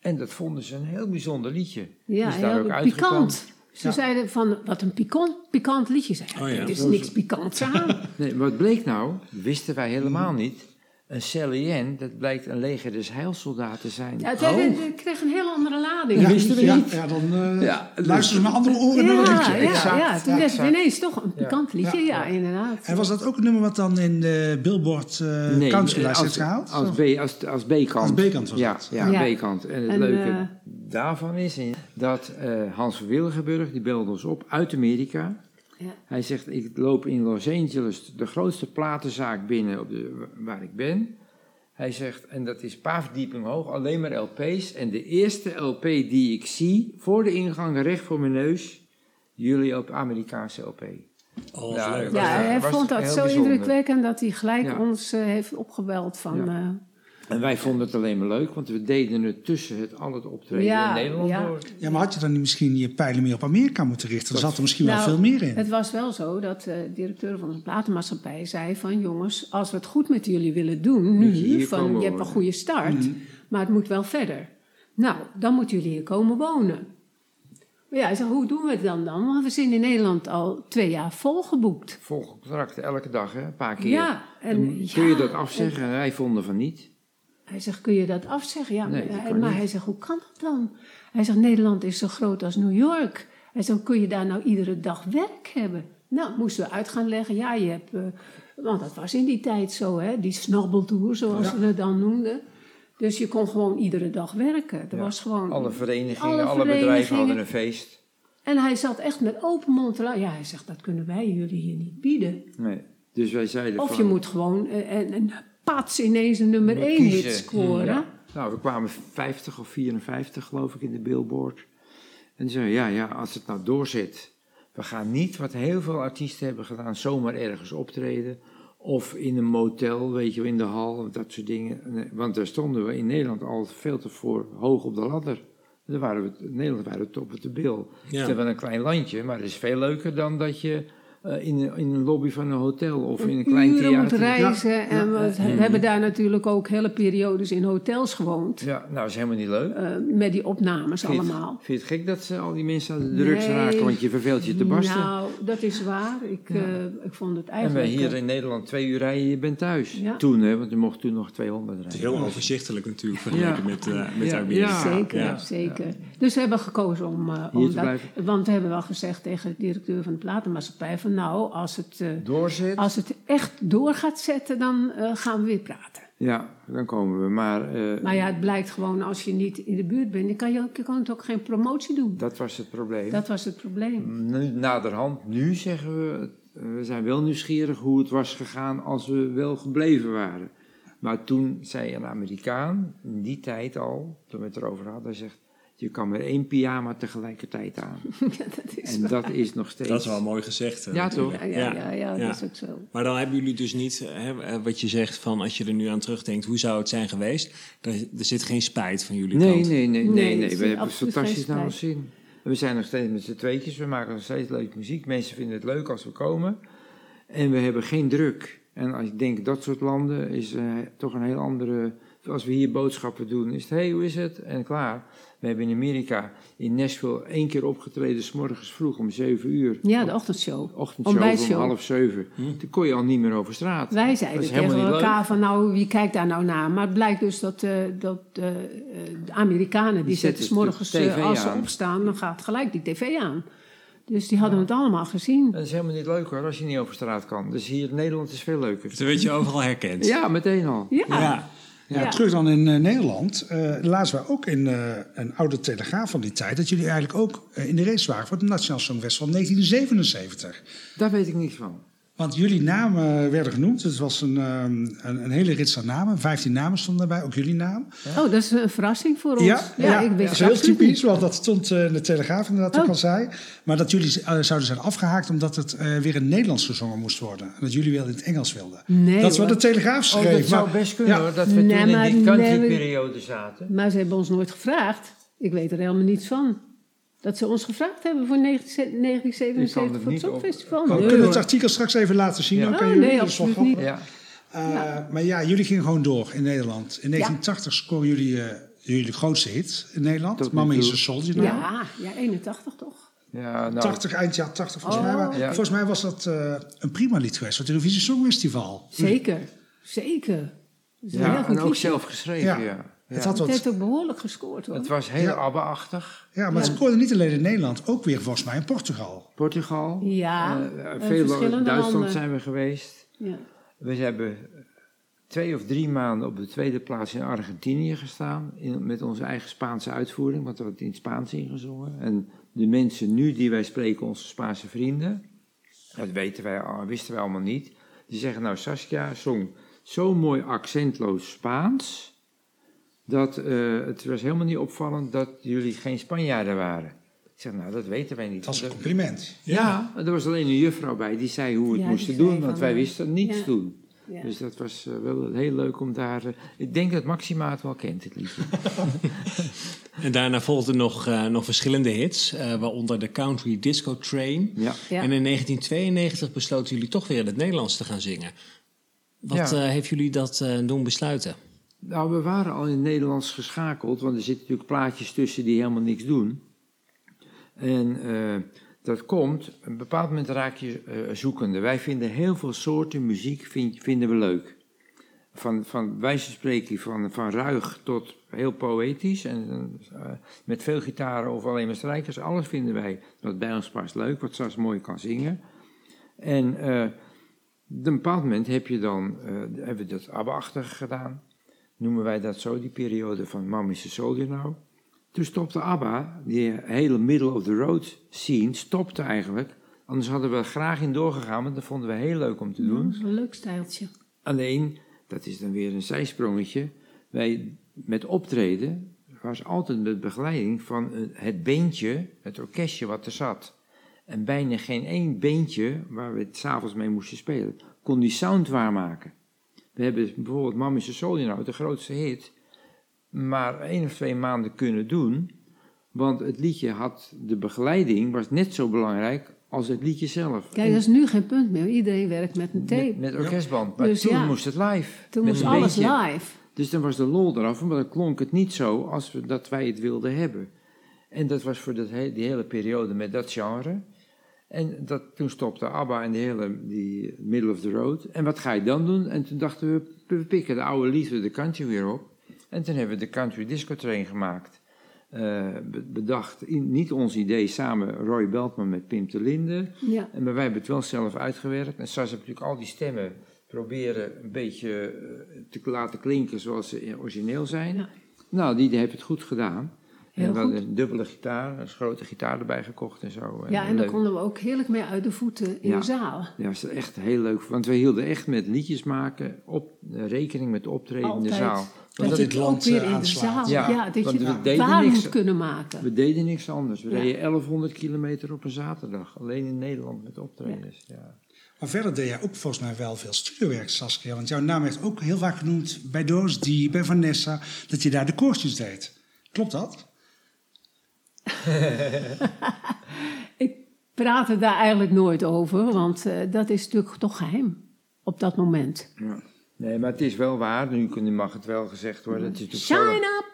En dat vonden ze een heel bijzonder liedje. Ja, is daar heel ook uitgekomen. pikant. Ze Ja. zeiden van, wat een pikant, pikant liedje. Zei hij. Oh ja. Er is niks pikants aan. Nee, wat bleek nou, wisten wij helemaal niet. Een CLN, dat blijkt een leger des heilsoldaten te zijn. Ja, het, het kreeg een heel andere lading. Ja, dat wisten we ja, niet. ja, dan eh Ja, dus- luisteren ze met andere oren Ja, naar het ja, liedje. ja, Exact, toen werd het ineens toch een pikant liedje. Ja, inderdaad. En was dat ook een nummer wat dan in de Billboard eh Nee, countrylijst gehaald? als, B, als, als B-kant. Als B-kant was ja, het. Ja, Ja. B-kant. En het En, leuke eh, daarvan is dat eh, Hans van Wilgenburg, die belde ons op uit Amerika. Ja. Hij zegt, ik loop in Los Angeles de grootste platenzaak binnen op de, waar ik ben. Hij zegt, en dat is een paar verdiepingen hoog, alleen maar LP's. En de eerste LP die ik zie, voor de ingang, recht voor mijn neus, jullie op Amerikaanse LP. Oh, Ja, Ja, hij was vond dat zo bijzonder. indrukwekkend dat hij gelijk Ja. ons eh, heeft opgebeld van... Ja. eh, En wij vonden het alleen maar leuk, want we deden het tussen het al het optreden Ja, in Nederland ja. door. Ja, maar had je dan niet misschien je pijlen meer op Amerika moeten richten? Er zat er misschien wel Nou, veel meer in. Het was wel zo dat de directeur van de platenmaatschappij zei van... jongens, als we het goed met jullie willen doen je nu... hier van je hebt een wonen." goede start, maar het moet wel verder. Nou, dan moeten jullie hier komen wonen. Maar ja, hij zei, hoe doen we het dan dan? Want we zijn in Nederland al twee jaar volgeboekt. Volcontracten elke dag, hè, een paar keer. Ja, en, En kun je ja, dat afzeggen? En wij vonden van niet. Hij zegt, kun je dat afzeggen? Ja, Nee, maar, hij- kan maar niet. hij zegt, hoe kan dat dan? Hij zegt, Nederland is zo groot als New York. Hij zegt, kun je daar nou iedere dag werk hebben? Nou, moesten we uit gaan leggen. Ja, je hebt... eh, want dat was in die tijd zo, hè. Die snabbeltour, zoals we het dan noemden. Dus je kon gewoon iedere dag werken. Er Ja. was gewoon... Alle verenigingen, Alle alle, bedrijven verenigingen. hadden een feest. En hij zat echt met open mond te. Ja, hij zegt, dat kunnen wij jullie hier niet bieden. Nee. Dus wij zeiden Of van, je moet gewoon eh, een, een pats ineens een nummer moet 1 hit scoren. Ja. Nou, we kwamen 50 of 54 geloof ik in de billboard. En die zeiden, ja, ja, als het nou doorzet. We gaan niet, wat heel veel artiesten hebben gedaan, zomaar ergens optreden. Of in een motel, weet je, wel, in de hal, of dat soort dingen. Want daar stonden we in Nederland al veel te voor hoog op de ladder. Daar waren we, in Nederland waren we top of de bil. Ja. Het is wel een klein landje, maar het is veel leuker dan dat je eh, in, een, in een lobby van een hotel of in een klein uren moet theater... reizen. en we we hebben daar natuurlijk ook hele periodes in hotels gewoond. Ja, nou, dat is helemaal niet leuk. eh, met die opnames Vind allemaal. Vind je het gek dat ze al die mensen aan de drugs Nee. raken? Want je verveelt je te barsten. Nou, dat is waar. Ik, eh, ik vond het en eigenlijk... wij hier in Nederland twee uur rijden, je bent thuis. Ja. Toen, hè, want je mocht toen nog 200 Het is rijden. heel overzichtelijk natuurlijk vergeleken Ja. met, eh met Ja, Amerika. ja. Zeker, Ja. zeker. Dus we hebben gekozen om, eh, om dat- blijven. Want we hebben wel gezegd tegen de directeur van de platenmaatschappij... van nou, als het, eh, Doorzet, als het echt door gaat zetten, dan eh, gaan we weer praten. ja, dan komen we. Maar eh, Maar ja, het blijkt gewoon, als je niet in de buurt bent... dan kan je, kan ook geen promotie doen. dat was het probleem. Dat was het probleem. Nu, naderhand, nu zeggen we, we zijn wel nieuwsgierig hoe het was gegaan als we wel gebleven waren. Maar toen zei een Amerikaan, in die tijd al, toen we het erover hadden, hij zegt, je kan maar één pyjama tegelijkertijd aan. ja, dat is En waar. dat is nog steeds... Dat is wel mooi gezegd. Ja, natuurlijk. toch? Ja, ja, ja, ja, Ja. dat is ook zo. Maar dan hebben jullie dus niet, hè, wat je zegt van als je er nu aan terugdenkt, hoe zou het zijn geweest? Er, er zit geen spijt van jullie Nee, kant. nee, nee, nee, Nee, nee. We hebben het fantastisch naar ons zin. We zijn nog steeds met z'n tweetjes, we maken nog steeds leuke muziek. Mensen vinden het leuk als we komen. En we hebben geen druk. En als ik denk, dat soort landen is eh, toch een heel andere... Als we hier boodschappen doen, is het, hé, hey, hoe is het? En klaar. We hebben in Amerika, in Nashville, één keer opgetreden, s morgens vroeg om zeven uur. Ja, de ochtendshow. Ochtendshow om half zeven. Toen kon je al niet meer over straat. Wij Dat zeiden is tegen helemaal niet elkaar van nou, wie kijkt daar nou naar? Maar het blijkt dus dat, eh, dat eh, eh, de Amerikanen, die, Die zetten s morgens, als ze aan. opstaan, dan gaat gelijk die tv aan. Dus die hadden het allemaal gezien. Dat is helemaal niet leuk hoor, als je niet over straat kan. Dus hier in Nederland is veel leuker. Dat werd je overal herkend. Ja, meteen al. Ja, Ja. Ja, Ja. terug dan in eh, Nederland. eh lazen we ook in eh, een oude telegraaf van die tijd... dat jullie eigenlijk ook in de race waren voor het Nationaal Songfestival 1977. Daar weet ik niks van. Want jullie namen werden genoemd. Het was een, ehm, een, een hele rits aan namen. Vijftien namen stonden daarbij, ook jullie naam. Oh, dat is een verrassing voor ons. Ja, ja, ik dat wist is heel typisch, niet. want dat stond eh, in de Telegraaf inderdaad ook Oh. al zei. Maar dat jullie eh, zouden zijn afgehaakt omdat het eh, weer in Nederlands gezongen moest worden. En dat jullie wel in het Engels wilden. Nee, dat is wat de. Telegraaf Oh, schreef. dat zou best kunnen ja. hoor, dat we Nee, toen maar in die country-periode zaten. Maar ze hebben ons nooit gevraagd. Ik weet er helemaal niets van. Dat ze ons gevraagd hebben voor 19- 1977 Ik kan het voor het Songfestival. We kunnen het artikel straks even laten zien. Ja. Dan Oh, kan jullie, nee, absoluut niet. grappig. Ja, Eh, Maar ja, jullie gingen gewoon door in Nederland. In 1980 scoren jullie eh, jullie grootste hit in Nederland. Mama is een Soldier. nou. Ja, ja, 81 toch? Ja, nou, 80, eind jaar 80 volgens Oh. mij. Maar Ja. Volgens mij was dat eh, een prima lied geweest. voor Het Eurovisie Songfestival. Zeker, zeker. Ja, goed en ook liedje. zelf geschreven, Ja. Het, had Het wat, heeft ook behoorlijk gescoord hoor. Het was heel Ja. ABBA-achtig. ja, maar het scoorde niet alleen in Nederland. Ook weer volgens mij in Portugal. Portugal. Ja, Eh, eh, veel verschillende Duitsland landen. zijn we geweest. Ja. We hebben twee of drie maanden op de tweede plaats in Argentinië gestaan. In, met onze eigen Spaanse uitvoering, want we hadden het in het Spaans ingezongen. En de mensen nu die wij spreken, onze Spaanse vrienden, dat weten wij, wisten wij allemaal niet. Die zeggen, nou Saskia zong zo mooi accentloos Spaans, dat eh, het was helemaal niet opvallend dat jullie geen Spanjaarden waren. Ik zeg, nou dat weten wij niet. Het was een Dat- compliment. ja, er was alleen een juffrouw bij die zei hoe we het Ja, moesten doen, want wij eh, wisten niets ja. doen. Ja. Dus dat was eh, wel heel leuk om daar. ik denk dat Maxima het wel kent, het liedje. En daarna volgden nog, eh, nog verschillende hits, eh, waaronder de Country Disco Train. ja. Ja. En in 1992 besloten jullie toch weer in het Nederlands te gaan zingen. Wat Ja. eh, heeft jullie dat eh, doen besluiten? Nou, we waren al in het Nederlands geschakeld, want er zitten natuurlijk plaatjes tussen die helemaal niks doen. En eh, dat komt, een bepaald moment raak je eh, zoekende. Wij vinden heel veel soorten muziek vind, vinden we leuk. Van, van wijze spreken, van, van ruig tot heel poëtisch. En eh, met veel gitaren of alleen maar strijkers. Alles vinden wij wat bij ons past leuk, wat Sas mooi kan zingen. En een bepaald moment heb je dan, hebben we dat ABBA-achtig gedaan. Noemen wij dat zo, die periode van Mam is a Soldier nou. Toen stopte ABBA, die hele middle of the road scene, stopte eigenlijk. Anders hadden we er graag in doorgegaan, want dat vonden we heel leuk om te doen. Dat is een leuk stijltje. Alleen, dat is dan weer een zijsprongetje. Wij met optreden was altijd met begeleiding van eh, het beentje, het orkestje wat er zat. En bijna geen één beentje waar we het s'avonds mee moesten spelen, kon die sound waarmaken. We hebben bijvoorbeeld Mammy's Soldier nou, de grootste hit, maar één of twee maanden kunnen doen. Want het liedje had, de begeleiding was net zo belangrijk als het liedje zelf. Kijk, dat is nu geen punt meer. Iedereen werkt met een tape. met, met orkestband. Maar Dus toen ja. moest het live. Toen moest alles beentje. live. Dus dan was de lol eraf, maar dan klonk het niet zo als we, dat wij het wilden hebben. En dat was voor dat, he- die hele periode met dat genre. En dat, toen stopte ABBA en de hele die middle of the road. En wat ga je dan doen? En toen dachten we, we pikken de oude liefde de country weer op. En toen hebben we de country disco train gemaakt. Eh, be- bedacht, in, niet ons idee, samen Roy Beltman met Pim de Linde. Ja. En maar wij hebben het wel zelf uitgewerkt. En Sas heeft natuurlijk al die stemmen proberen een beetje eh, te laten klinken zoals ze origineel zijn. Ja. Nou, die, die heeft het goed gedaan. Heel en we hadden goed. een dubbele gitaar, een grote gitaar erbij gekocht en zo. Ja, en dan leuk. konden we ook heerlijk mee uit de voeten in Ja. de zaal. Ja, dat is echt heel leuk. Want we hielden echt met liedjes maken op eh, rekening met optreden in de zaal. Dat dat je ook land, weer eh, in de zaal, Ja, ja, dat want je we het deden waar niks- moet kunnen maken. We deden niks anders. We Ja. reden 1100 kilometer op een zaterdag. Alleen in Nederland met optredens. Ja. Maar verder deed jij ook volgens mij wel veel studiowerk, Saskia. Want jouw naam werd ook heel vaak genoemd bij Doris D, bij Vanessa, dat je daar de koortjes deed. Klopt dat? Ik praat er daar eigenlijk nooit over, want eh, dat is natuurlijk toch geheim op dat moment. Ja. Nee, maar het is wel waar. Nu mag het wel gezegd worden. Het is natuurlijk wel- Shine up!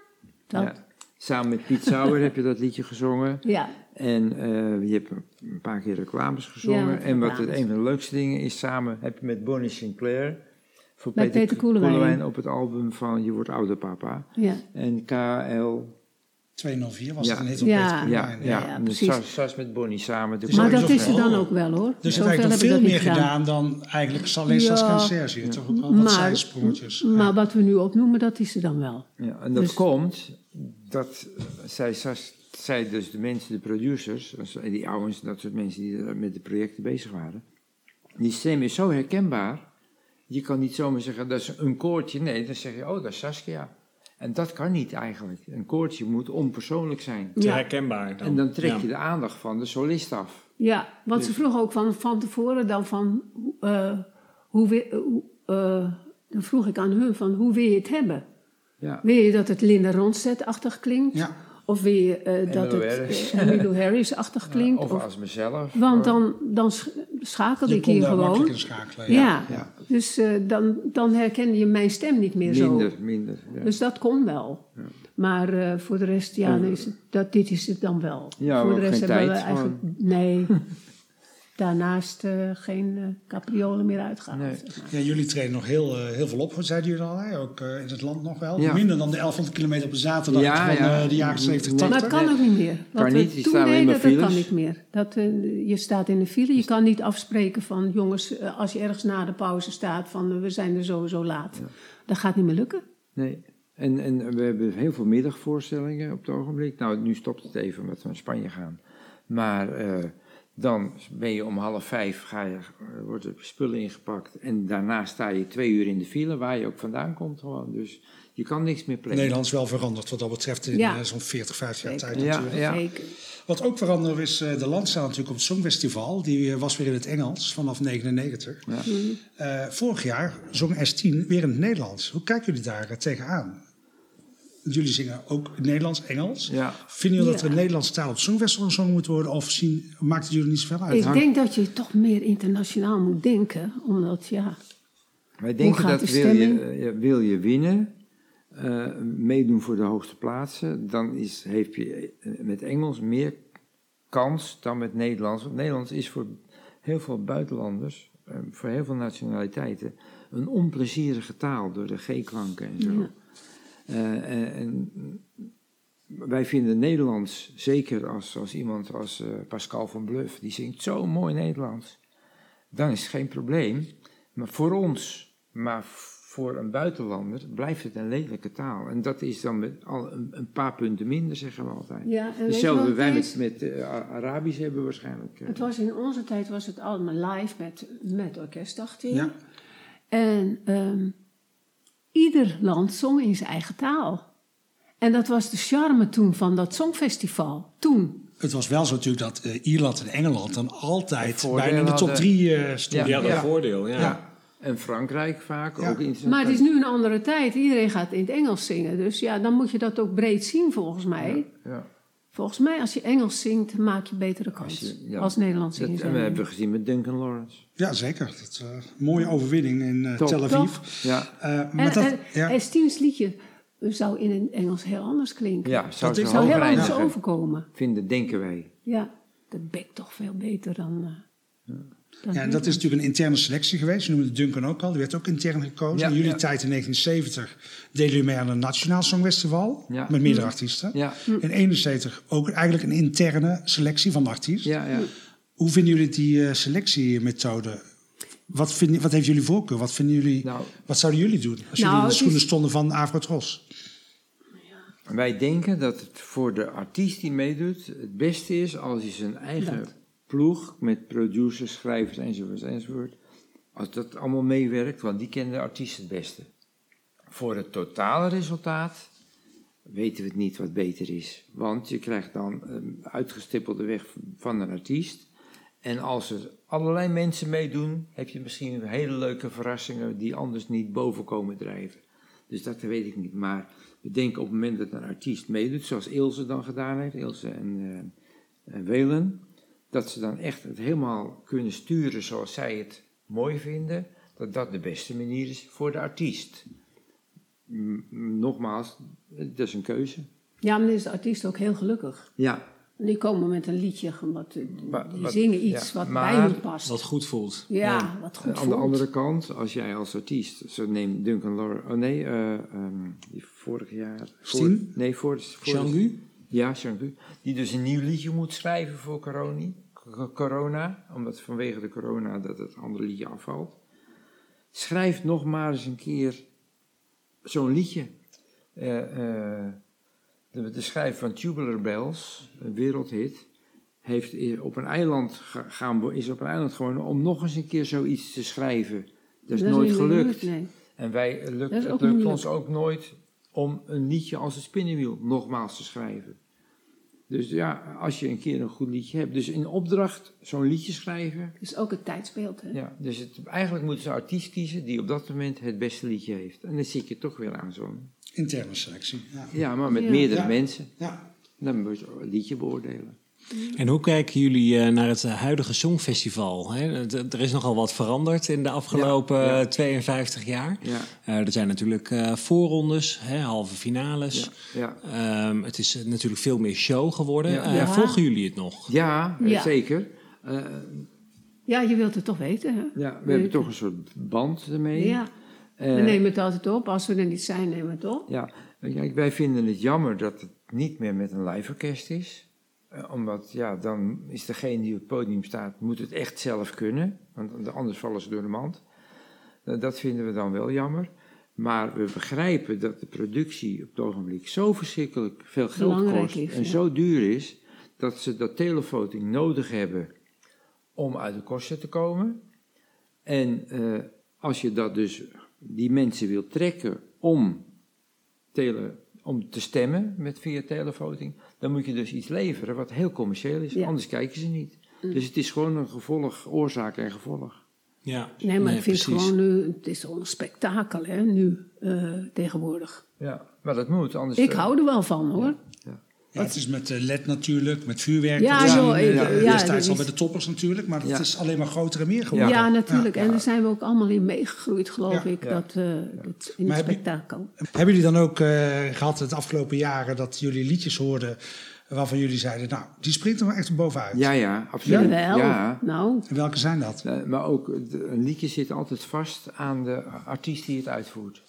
Dat, Ja. Samen met Piet Sauer heb je dat liedje gezongen. ja. En eh, je hebt een paar keer reclames gezongen. Ja, en wat het, een van de leukste dingen is, samen heb je met Bonnie Sinclair... voor Met Peter Koelewijn. op het album van Je wordt ouder papa. ja. En KL... 204 was Ja. het een hit op Ja. Ja, ja, precies. Met Bonnie samen. Dus Maar dat is er dan ook wel hoor. Dus heb ik veel meer gedaan dan eigenlijk alleen Ja. Hebt toch ook wel wat Maar- zijsprongetjes. Maar wat we nu opnoemen, dat is er dan wel. Ja, en dat Dus- komt dat zij, Sas, zij dus de mensen, de producers, dus die oude, dat soort mensen die met de projecten bezig waren, die stem is zo herkenbaar. Je kan niet zomaar zeggen dat is een koortje. Nee, dan zeg je, oh, dat is Saskia. En dat kan niet eigenlijk. Een koortje moet onpersoonlijk zijn. Te Ja. herkenbaar dan. En dan trek Ja. je de aandacht van de solist af. Ja, want ze vroeg ook van, van tevoren dan van, eh, hoe, eh, dan vroeg ik aan hun van, hoe wil je het hebben? Ja. Wil je dat het Linda Ronstadt-achtig klinkt? Ja. Of wil je eh, dat het Harris. eh, Harris-achtig klinkt? Of Of- als mezelf. want dan, dan sch- schakelde Je ik hier gewoon. schakelen. Ja, Ja. dus eh, dan, dan herkende je mijn stem niet meer Minder, zo. minder. Ja. Dus dat kon wel. Maar eh, voor de rest, ja, is het, dat, dit is het dan wel. Ja, voor de rest geen hebben we eigenlijk... Nee, daarnaast eh, geen eh, capriolen meer uitgehaald. Nee. zeg maar. Ja, jullie treden nog heel, eh, heel veel op, zeiden jullie al, hè? ook eh, in het land nog wel. Ja. Minder dan de 1100 kilometer op een zaterdag Ja, van ja. eh, de jaren 70, Nee. 80. Maar het kan ook niet meer. Wat Kan we niet, toen deden, dat kan niet meer. Dat, je staat in de file, je kan niet afspreken van... jongens, als je ergens na de pauze staat van we zijn er sowieso laat. Dat gaat niet meer lukken. Nee. En, en we hebben heel veel middagvoorstellingen op het ogenblik. Nou, nu stopt het even omdat we naar Spanje gaan. Maar eh, dan ben je om half vijf, ga je, eh, wordt er spullen ingepakt. En daarna sta je twee uur in de file, waar je ook vandaan komt gewoon. Dus je kan niks meer plannen. Nederland is wel veranderd wat dat betreft in Ja. eh, zo'n 40, 50 jaar Zeker. tijd Ja, natuurlijk. ja. Zeker. Wat ook veranderd is, eh, de landstaal natuurlijk op het Songfestival. Die was weer in het Engels vanaf 99. Ja. Eh, vorig jaar zong S10 weer in het Nederlands. Hoe kijken jullie daar tegenaan? Jullie zingen ook Nederlands, Engels. Ja. Vinden jullie dat er een Nederlandse taal op het Songfestival gezongen moet worden? Of zien, maakt het jullie niet zoveel uit? Ik denk dat je toch meer internationaal moet denken. Omdat, ja... Wij denken dat de wil je, eh, wil je winnen, eh, meedoen voor de hoogste plaatsen, dan is, heb je eh, met Engels meer kans dan met Nederlands. Want Nederlands is voor heel veel buitenlanders, voor heel veel nationaliteiten, een onplezierige taal door de G-klanken en zo. Ja. Eh, en, wij vinden Nederlands, zeker als, als iemand als eh, Pascal van Bluff, die zingt zo mooi Nederlands, dan is het geen probleem. Maar voor ons, maar voor een buitenlander, blijft het een lelijke taal. En dat is dan met al een, een paar punten minder, zeggen we altijd. Ja, Hetzelfde wij met, eh, Arabisch hebben waarschijnlijk. Het was in onze tijd was het allemaal live met, met orkest achterin. Ja. En ehm, ieder land zong in zijn eigen taal. En dat was de charme toen van dat songfestival. Toen. Het was wel zo natuurlijk dat eh, Ierland en Engeland dan altijd bijna in de top drie eh stonden. Die hadden Ja. een voordeel, ja. Ja. En Frankrijk vaak Ja. ook Maar het is nu een andere tijd. Iedereen gaat in het Engels zingen. Dus ja, dan moet je dat ook breed zien volgens mij. Ja. Volgens mij, als je Engels zingt, maak je betere kans. Als je- ja. Als Nederlands Dat, zingen. en we hebben gezien met Duncan Lawrence. Ja, zeker. Dat is een mooie overwinning in eh, Top. Tel Aviv. Ja, Eh, maar En, dat, en, ja. en Stiens liedje zou in het Engels heel anders klinken. ja zou Dat zou heel anders overkomen. Vinden, denken wij. Ja, dat bekt toch veel beter dan... eh, dan Ja, en dat is natuurlijk een interne selectie geweest. Je noemde Duncan ook al. Die werd ook intern gekozen. Ja, in jullie ja. tijd in 1970 deden jullie mee aan een nationaal songfestival. Ja. Met meerdere artiesten. Ja, In 71 ook eigenlijk een interne selectie van de artiest. ja, ja. Hoe vinden jullie die eh, selectiemethode? Wat, vinden, wat heeft jullie voorkeur? Wat, vinden jullie, Nou, wat zouden jullie doen als Nou, jullie in de schoenen is- stonden van Avrotros? Wij denken dat het voor de artiest die meedoet het beste is als hij zijn eigen Dat. Ploeg met producers, schrijvers enzovoort enzovoort, als dat allemaal meewerkt, want die kennen de artiest het beste. Voor het totale resultaat weten we het niet wat beter is, want je krijgt dan een uitgestippelde weg van een artiest. En als er allerlei mensen meedoen, heb je misschien hele leuke verrassingen die anders niet boven komen drijven. Dus dat weet ik niet. Maar we denken op het moment dat een artiest meedoet, zoals Ilse dan gedaan heeft, Ilse en, eh, en Welen, dat ze dan echt het helemaal kunnen sturen zoals zij het mooi vinden, dat dat de beste manier is voor de artiest. Nogmaals, dat is een keuze. Ja, maar dan is de artiest ook heel gelukkig. Ja, En die komen met een liedje, wat, die wat- zingen iets ja, wat maar- bij hun past. Wat goed voelt. ja, wat goed aan de voelt. andere kant, als jij als artiest, zo neem Duncan Lawrence, oh nee, eh, ehm, die vorig jaar... voor- nee, voor, voor Changu? Ja, Jean-Guy. Die dus een nieuw liedje moet schrijven voor corona, c- corona. Omdat vanwege de corona dat het andere liedje afvalt. Schrijf nog maar eens een keer zo'n liedje. Eh, eh, de, de schrijver van Tubular Bells, een wereldhit, heeft i- op een eiland gaan, is op een eiland gewoon om nog eens een keer zoiets te schrijven. Dat is nooit gelukt. Nee. En wij, eh, lukt, is het lukt moeilijk. ons ook nooit om een liedje als het spinnenwiel nogmaals te schrijven. Dus ja, als je een keer een goed liedje hebt. Dus in opdracht zo'n liedje schrijven. Dus ook het tijdsbeeld. Hè? Ja, dus het, eigenlijk moeten ze een artiest kiezen die op dat moment het beste liedje heeft. En dan zit je toch weer aan zo'n... Interne selectie. Ja. Ja, maar met Ja. meerdere Ja. mensen. ja. Dan moet je een liedje beoordelen. En hoe kijken jullie eh, naar het eh, huidige Songfestival? Er is nogal wat veranderd in de afgelopen Ja, ja. eh, 52 jaar. Ja, Eh, er zijn natuurlijk eh, voorrondes, hè, halve finales. ja. Ehm, het is natuurlijk veel meer show geworden. Ja. Ja. Volgen jullie het nog? ja, Ja. zeker. Ja, je wilt het toch weten, hè? ja, we hebben toch een soort band ermee. Ja, Eh, we nemen het altijd op. Als we er niet zijn, nemen we het op. Ja, wij vinden het jammer dat het niet meer met een live orkest is. Eh, omdat, ja, dan is degene die op het podium staat, moet het echt zelf kunnen. Want anders vallen ze door de mand. Eh, dat vinden we dan wel jammer. Maar we begrijpen dat de productie op het ogenblik zo verschrikkelijk veel geld Belangrijk kost is, en ja. zo duur is, dat ze dat televoting nodig hebben om uit de kosten te komen. En eh, als je dat dus, die mensen wil trekken om, tele, om te stemmen met via televoting, dan moet je dus iets leveren wat heel commercieel is. Ja. Mm. Anders kijken ze niet. Dus het is gewoon een gevolg, oorzaak en gevolg. Ja, Nee, maar ik vind precies. gewoon nu... Het is een spektakel, hè, nu, eh, tegenwoordig. Ja, maar dat moet, anders... Ik eh, hou er wel van, hoor. Ja, het is met eh, LED natuurlijk, met vuurwerk. Ja, joh, ik- eh, ja, destijds dat al is- bij de toppers natuurlijk, maar het Ja. is alleen maar groter en meer Ja, geworden. natuurlijk. Ja. En daar zijn we ook allemaal in meegegroeid, geloof Ja. ik. Ja. Dat, eh, dat in Maar het spektakel. Hebben jullie dan ook eh, gehad het afgelopen jaren dat jullie liedjes hoorden waarvan jullie zeiden, nou, die springt er wel echt bovenuit? Ja, ja, absoluut. Jawel. Ja. Nou, En welke zijn dat? Eh, maar ook, de- een liedje zit altijd vast aan de artiest die het uitvoert.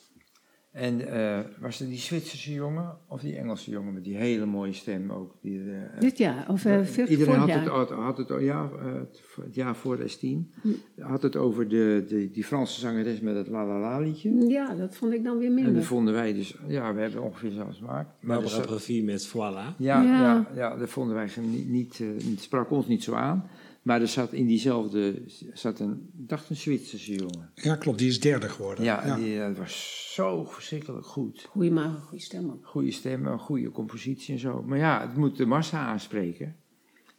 En eh, was het die Zwitserse jongen of die Engelse jongen met die hele mooie stem ook? Die, eh, dit jaar. Of uh, Iedereen had jaar. het, had, had het, ja, eh, het, het jaar voor S10. Had het over de, de, die Franse zangeres met het La La La liedje. Ja, dat vond ik dan weer En minder. dat vonden wij dus, ja, we hebben ongeveer zo'n smaak. Maar Barbara dat- Pravi met Voila. ja, Ja. ja. Ja, dat vonden wij niet, niet, eh, het sprak ons niet zo aan. Maar er zat in diezelfde, zat een, ik dacht een Zwitserse jongen. Ja, klopt, die is derde geworden. Ja, Die, eh, dat was zo verschrikkelijk goed. Goeie maar een goede stem ook. Goede stem, een goede compositie en zo. Maar ja, het moet de massa aanspreken.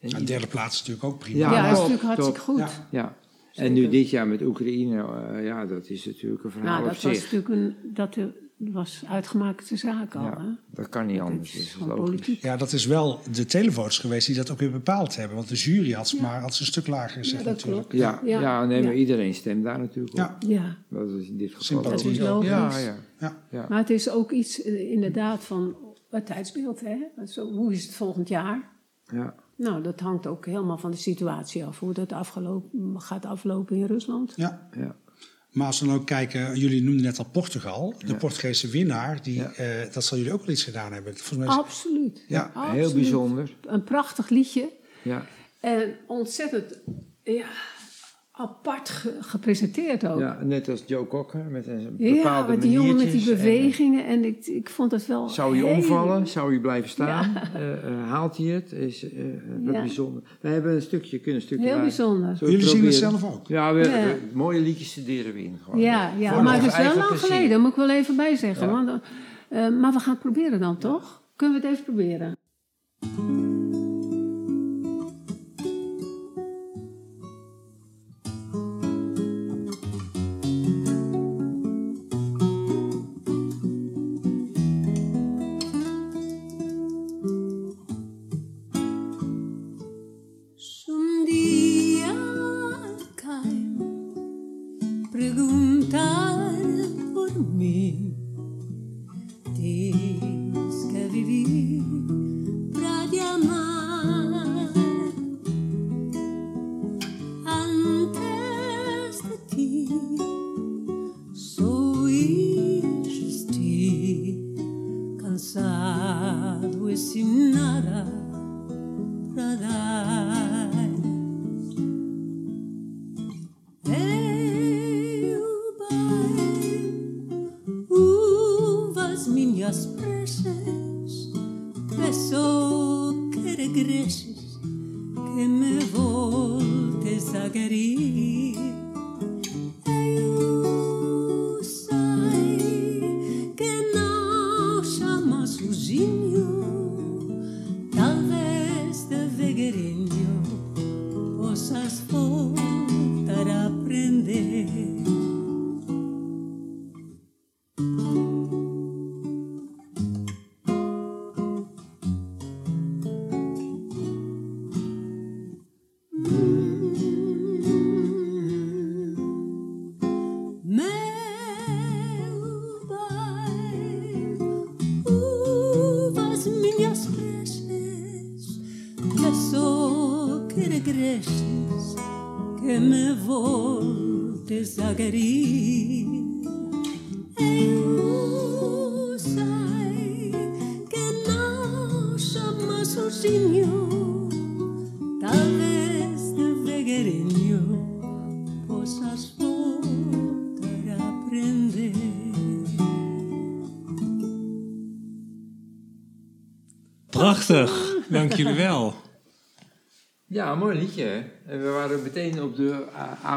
En ieder- derde plaats is natuurlijk ook prima. Ja, Ja, dat is natuurlijk hartstikke top. goed. Ja. Ja. En nu dit jaar met Oekraïne, eh, ja, dat is natuurlijk een verhaal Nou, op dat was natuurlijk een, dat was uitgemaakte zaak al. hè? Ja, dat kan niet anders, is politiek. Ja, dat is wel de televoters geweest die dat ook weer bepaald hebben. Want de jury had, ze maar, had ze een stuk lager gezegd dat natuurlijk. klopt. Ja, ja. Ja, nee, maar ja. iedereen stemt daar natuurlijk op. Ja, Ja, Dat is in dit geval Sympathie. dat is Ja, logisch. Ja, ja. ja. ja. Maar het is ook iets eh, inderdaad van het tijdsbeeld. Hè? Zo, hoe is het volgend jaar? ja. Nou, dat hangt ook helemaal van de situatie af. Hoe dat afgelopen, gaat aflopen in Rusland. ja. ja. Maar als we dan ook kijken, jullie noemden net al Portugal. De Portugese winnaar, die, Ja. eh, dat zal jullie ook wel iets gedaan hebben. Volgens mij is- Absoluut. Ja, Heel bijzonder. Een prachtig liedje. Ja. En ontzettend ja, apart ge- gepresenteerd ook. ja, net als Joe Cocker met een Ja, bepaalde met die jongen met die en, bewegingen. En ik, ik vond het wel. eh, Zou hij heel- omvallen? Zou hij blijven staan? Eh, eh, haalt hij het? Is eh, wat Ja. bijzonder. We hebben een stukje, kunnen een stukje Heel bijzonder. Jullie zien het zelf ook. Ja, we, Ja. we- mooie liedjes studeren we in. Gewoon. Ja, ja Voor maar het is wel lang plezier. geleden, moet ik wel even bij zeggen. Ja. Want, eh, maar we gaan het proberen dan, toch? Kunnen we het even proberen?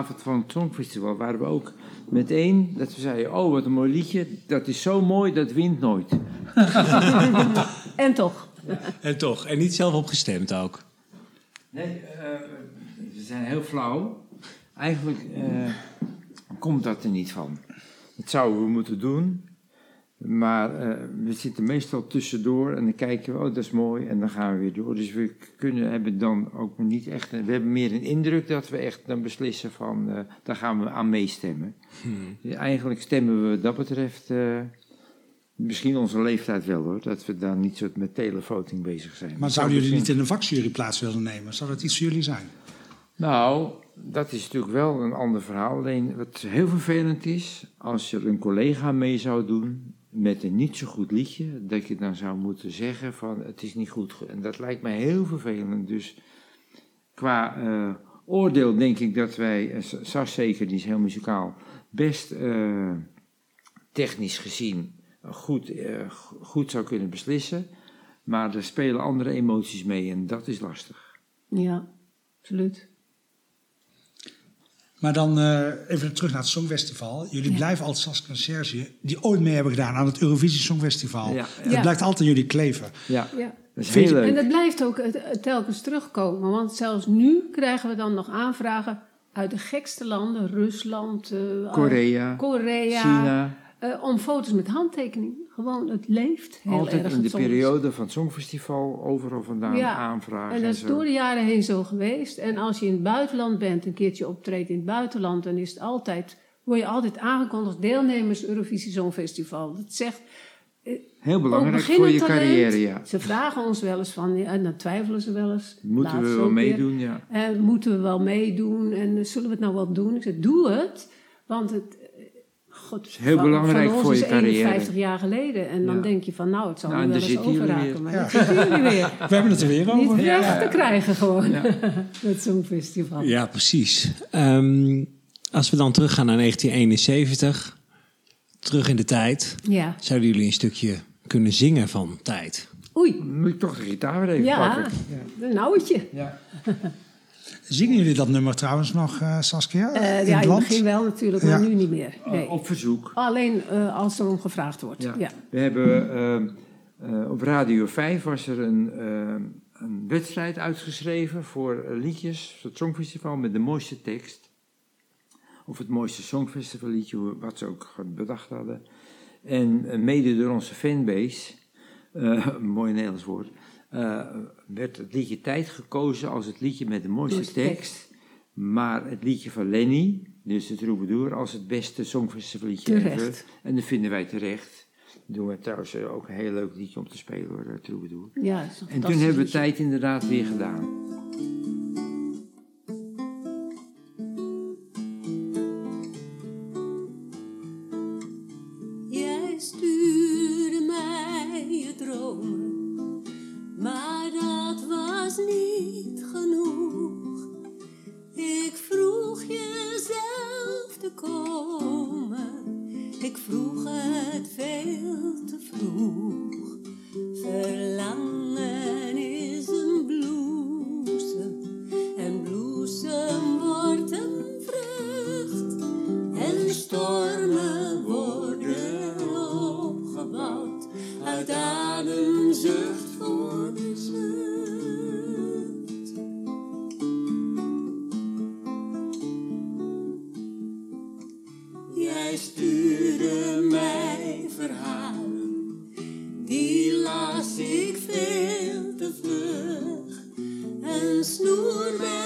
Avond van het Songfestival, waren we ook meteen dat we zeiden, oh wat een mooi liedje, dat is zo mooi, dat wint nooit. En toch. En toch, en niet zelf opgestemd ook. Nee, eh, we zijn heel flauw. Eigenlijk eh, komt dat er niet van. Dat zouden we moeten doen. Maar eh, we zitten meestal tussendoor en dan kijken we, oh dat is mooi, en dan gaan we weer door. Dus we kunnen, hebben dan ook niet echt, we hebben meer een indruk dat we echt dan beslissen van, eh, daar gaan we aan meestemmen. Dus eigenlijk stemmen we wat dat betreft, eh, misschien onze leeftijd wel hoor, dat we daar niet zo met televoting bezig zijn. Maar zouden jullie niet in een vakjury plaats willen nemen? Zou dat iets voor jullie zijn? Nou, dat is natuurlijk wel een ander verhaal. Alleen wat heel vervelend is, als er een collega mee zou doen met een niet zo goed liedje, dat je dan zou moeten zeggen van het is niet goed. En dat lijkt mij heel vervelend. Dus qua eh, oordeel denk ik dat wij, S- Sas zeker, die is heel muzikaal, best eh, technisch gezien goed, go- goed zou kunnen beslissen. Maar er spelen andere emoties mee en dat is lastig. Ja, absoluut. Maar dan eh, even terug naar het Songfestival. Jullie Ja. blijven altijd als conciërge die ooit mee hebben gedaan aan het Eurovisie Songfestival. Ja. Het Ja. blijkt altijd aan jullie kleven. Ja, Ja. dat is heel leuk. En dat blijft ook eh, telkens terugkomen. Want zelfs nu krijgen we dan nog aanvragen uit de gekste landen. Rusland, eh, Korea, Korea China. Eh, om foto's met handtekening. Gewoon, het leeft heel Altijd erg. in de periode van het Songfestival overal vandaan Ja, aanvragen. En dat is door de jaren heen zo geweest. En als je in het buitenland bent, een keertje optreedt in het buitenland, dan is het altijd, word je altijd aangekondigd deelnemers Eurovisie Songfestival. Dat zegt Heel ook belangrijk voor je talent. carrière, ja. Ze vragen ons wel eens van, en dan twijfelen ze wel eens. Moeten we wel meedoen, ja. En moeten we wel meedoen en eh, zullen we het nou wel doen? Ik zeg, doe het, want het... God, is heel van- belangrijk van ons voor je is carrière. 51 jaar geleden. En dan Ja. denk je van, nou, het zal Nou, nu wel eens overraken. Maar dat zitten jullie weer. We hebben het er weer Niet over. weg te krijgen gewoon, het Songfestival. Ja, precies. Ehm, als we dan teruggaan naar 1971, terug in de tijd, Ja. zouden jullie een stukje kunnen zingen van tijd? Oei, Moet ik toch de gitaar weer even ja, pakken? een nauwtje. Ja. Zingen jullie dat nummer trouwens nog, eh, Saskia? Eh, in ja, het in het begin wel natuurlijk, maar Ja. nu niet meer. Nee. Op verzoek. Alleen eh, als er om gevraagd wordt. Ja. Ja. We hebben ehm, eh, op Radio 5 was er een, ehm, een wedstrijd uitgeschreven voor liedjes, voor het Songfestival met de mooiste tekst. Of het mooiste Songfestival liedje, hoe- wat ze ook bedacht hadden. En mede door onze fanbase, eh, een mooi Nederlands woord, eh, werd het liedje Tijd gekozen als het liedje met de mooiste tekst. tekst. Maar het liedje van Lenny, dus de troubadour, als het beste Songfestival liedje Terecht. ever. En dat vinden wij terecht. Doen we trouwens eh, ook een heel leuk liedje om te spelen hoor, troubadour. Ja, dat is een En toen hebben we tijd inderdaad weer gedaan. Een snoer met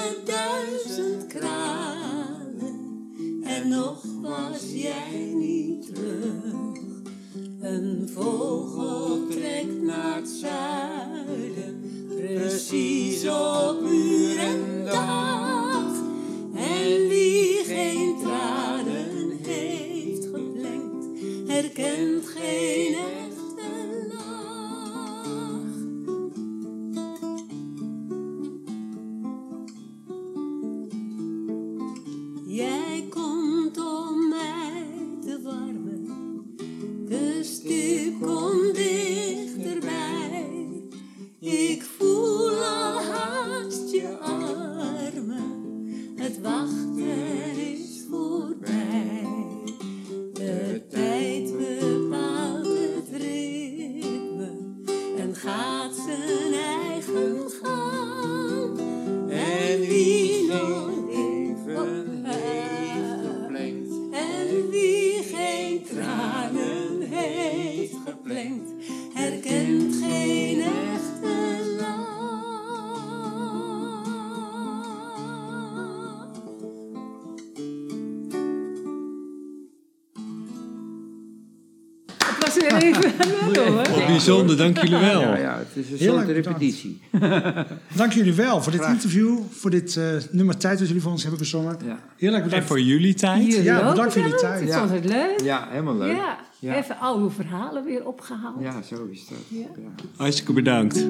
bijzonder, dank jullie wel. Ja, ja, het is een Heel soort bedankt. repetitie. Dank jullie wel voor dit Graag. interview, voor dit eh, nummer tijd dat jullie voor ons hebben gezongen. Ja. Heel erg En bedankt. voor jullie tijd. Jullie Ja, bedankt voor jullie bedankt. tijd. Het is altijd leuk. Ja, helemaal leuk. Ja, Ja. even oude verhalen weer opgehaald. Ja, zo is dat. Ja. Ja. Hartstikke bedankt.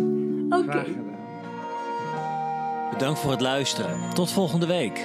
Oké. Bedankt voor het luisteren. Tot volgende week.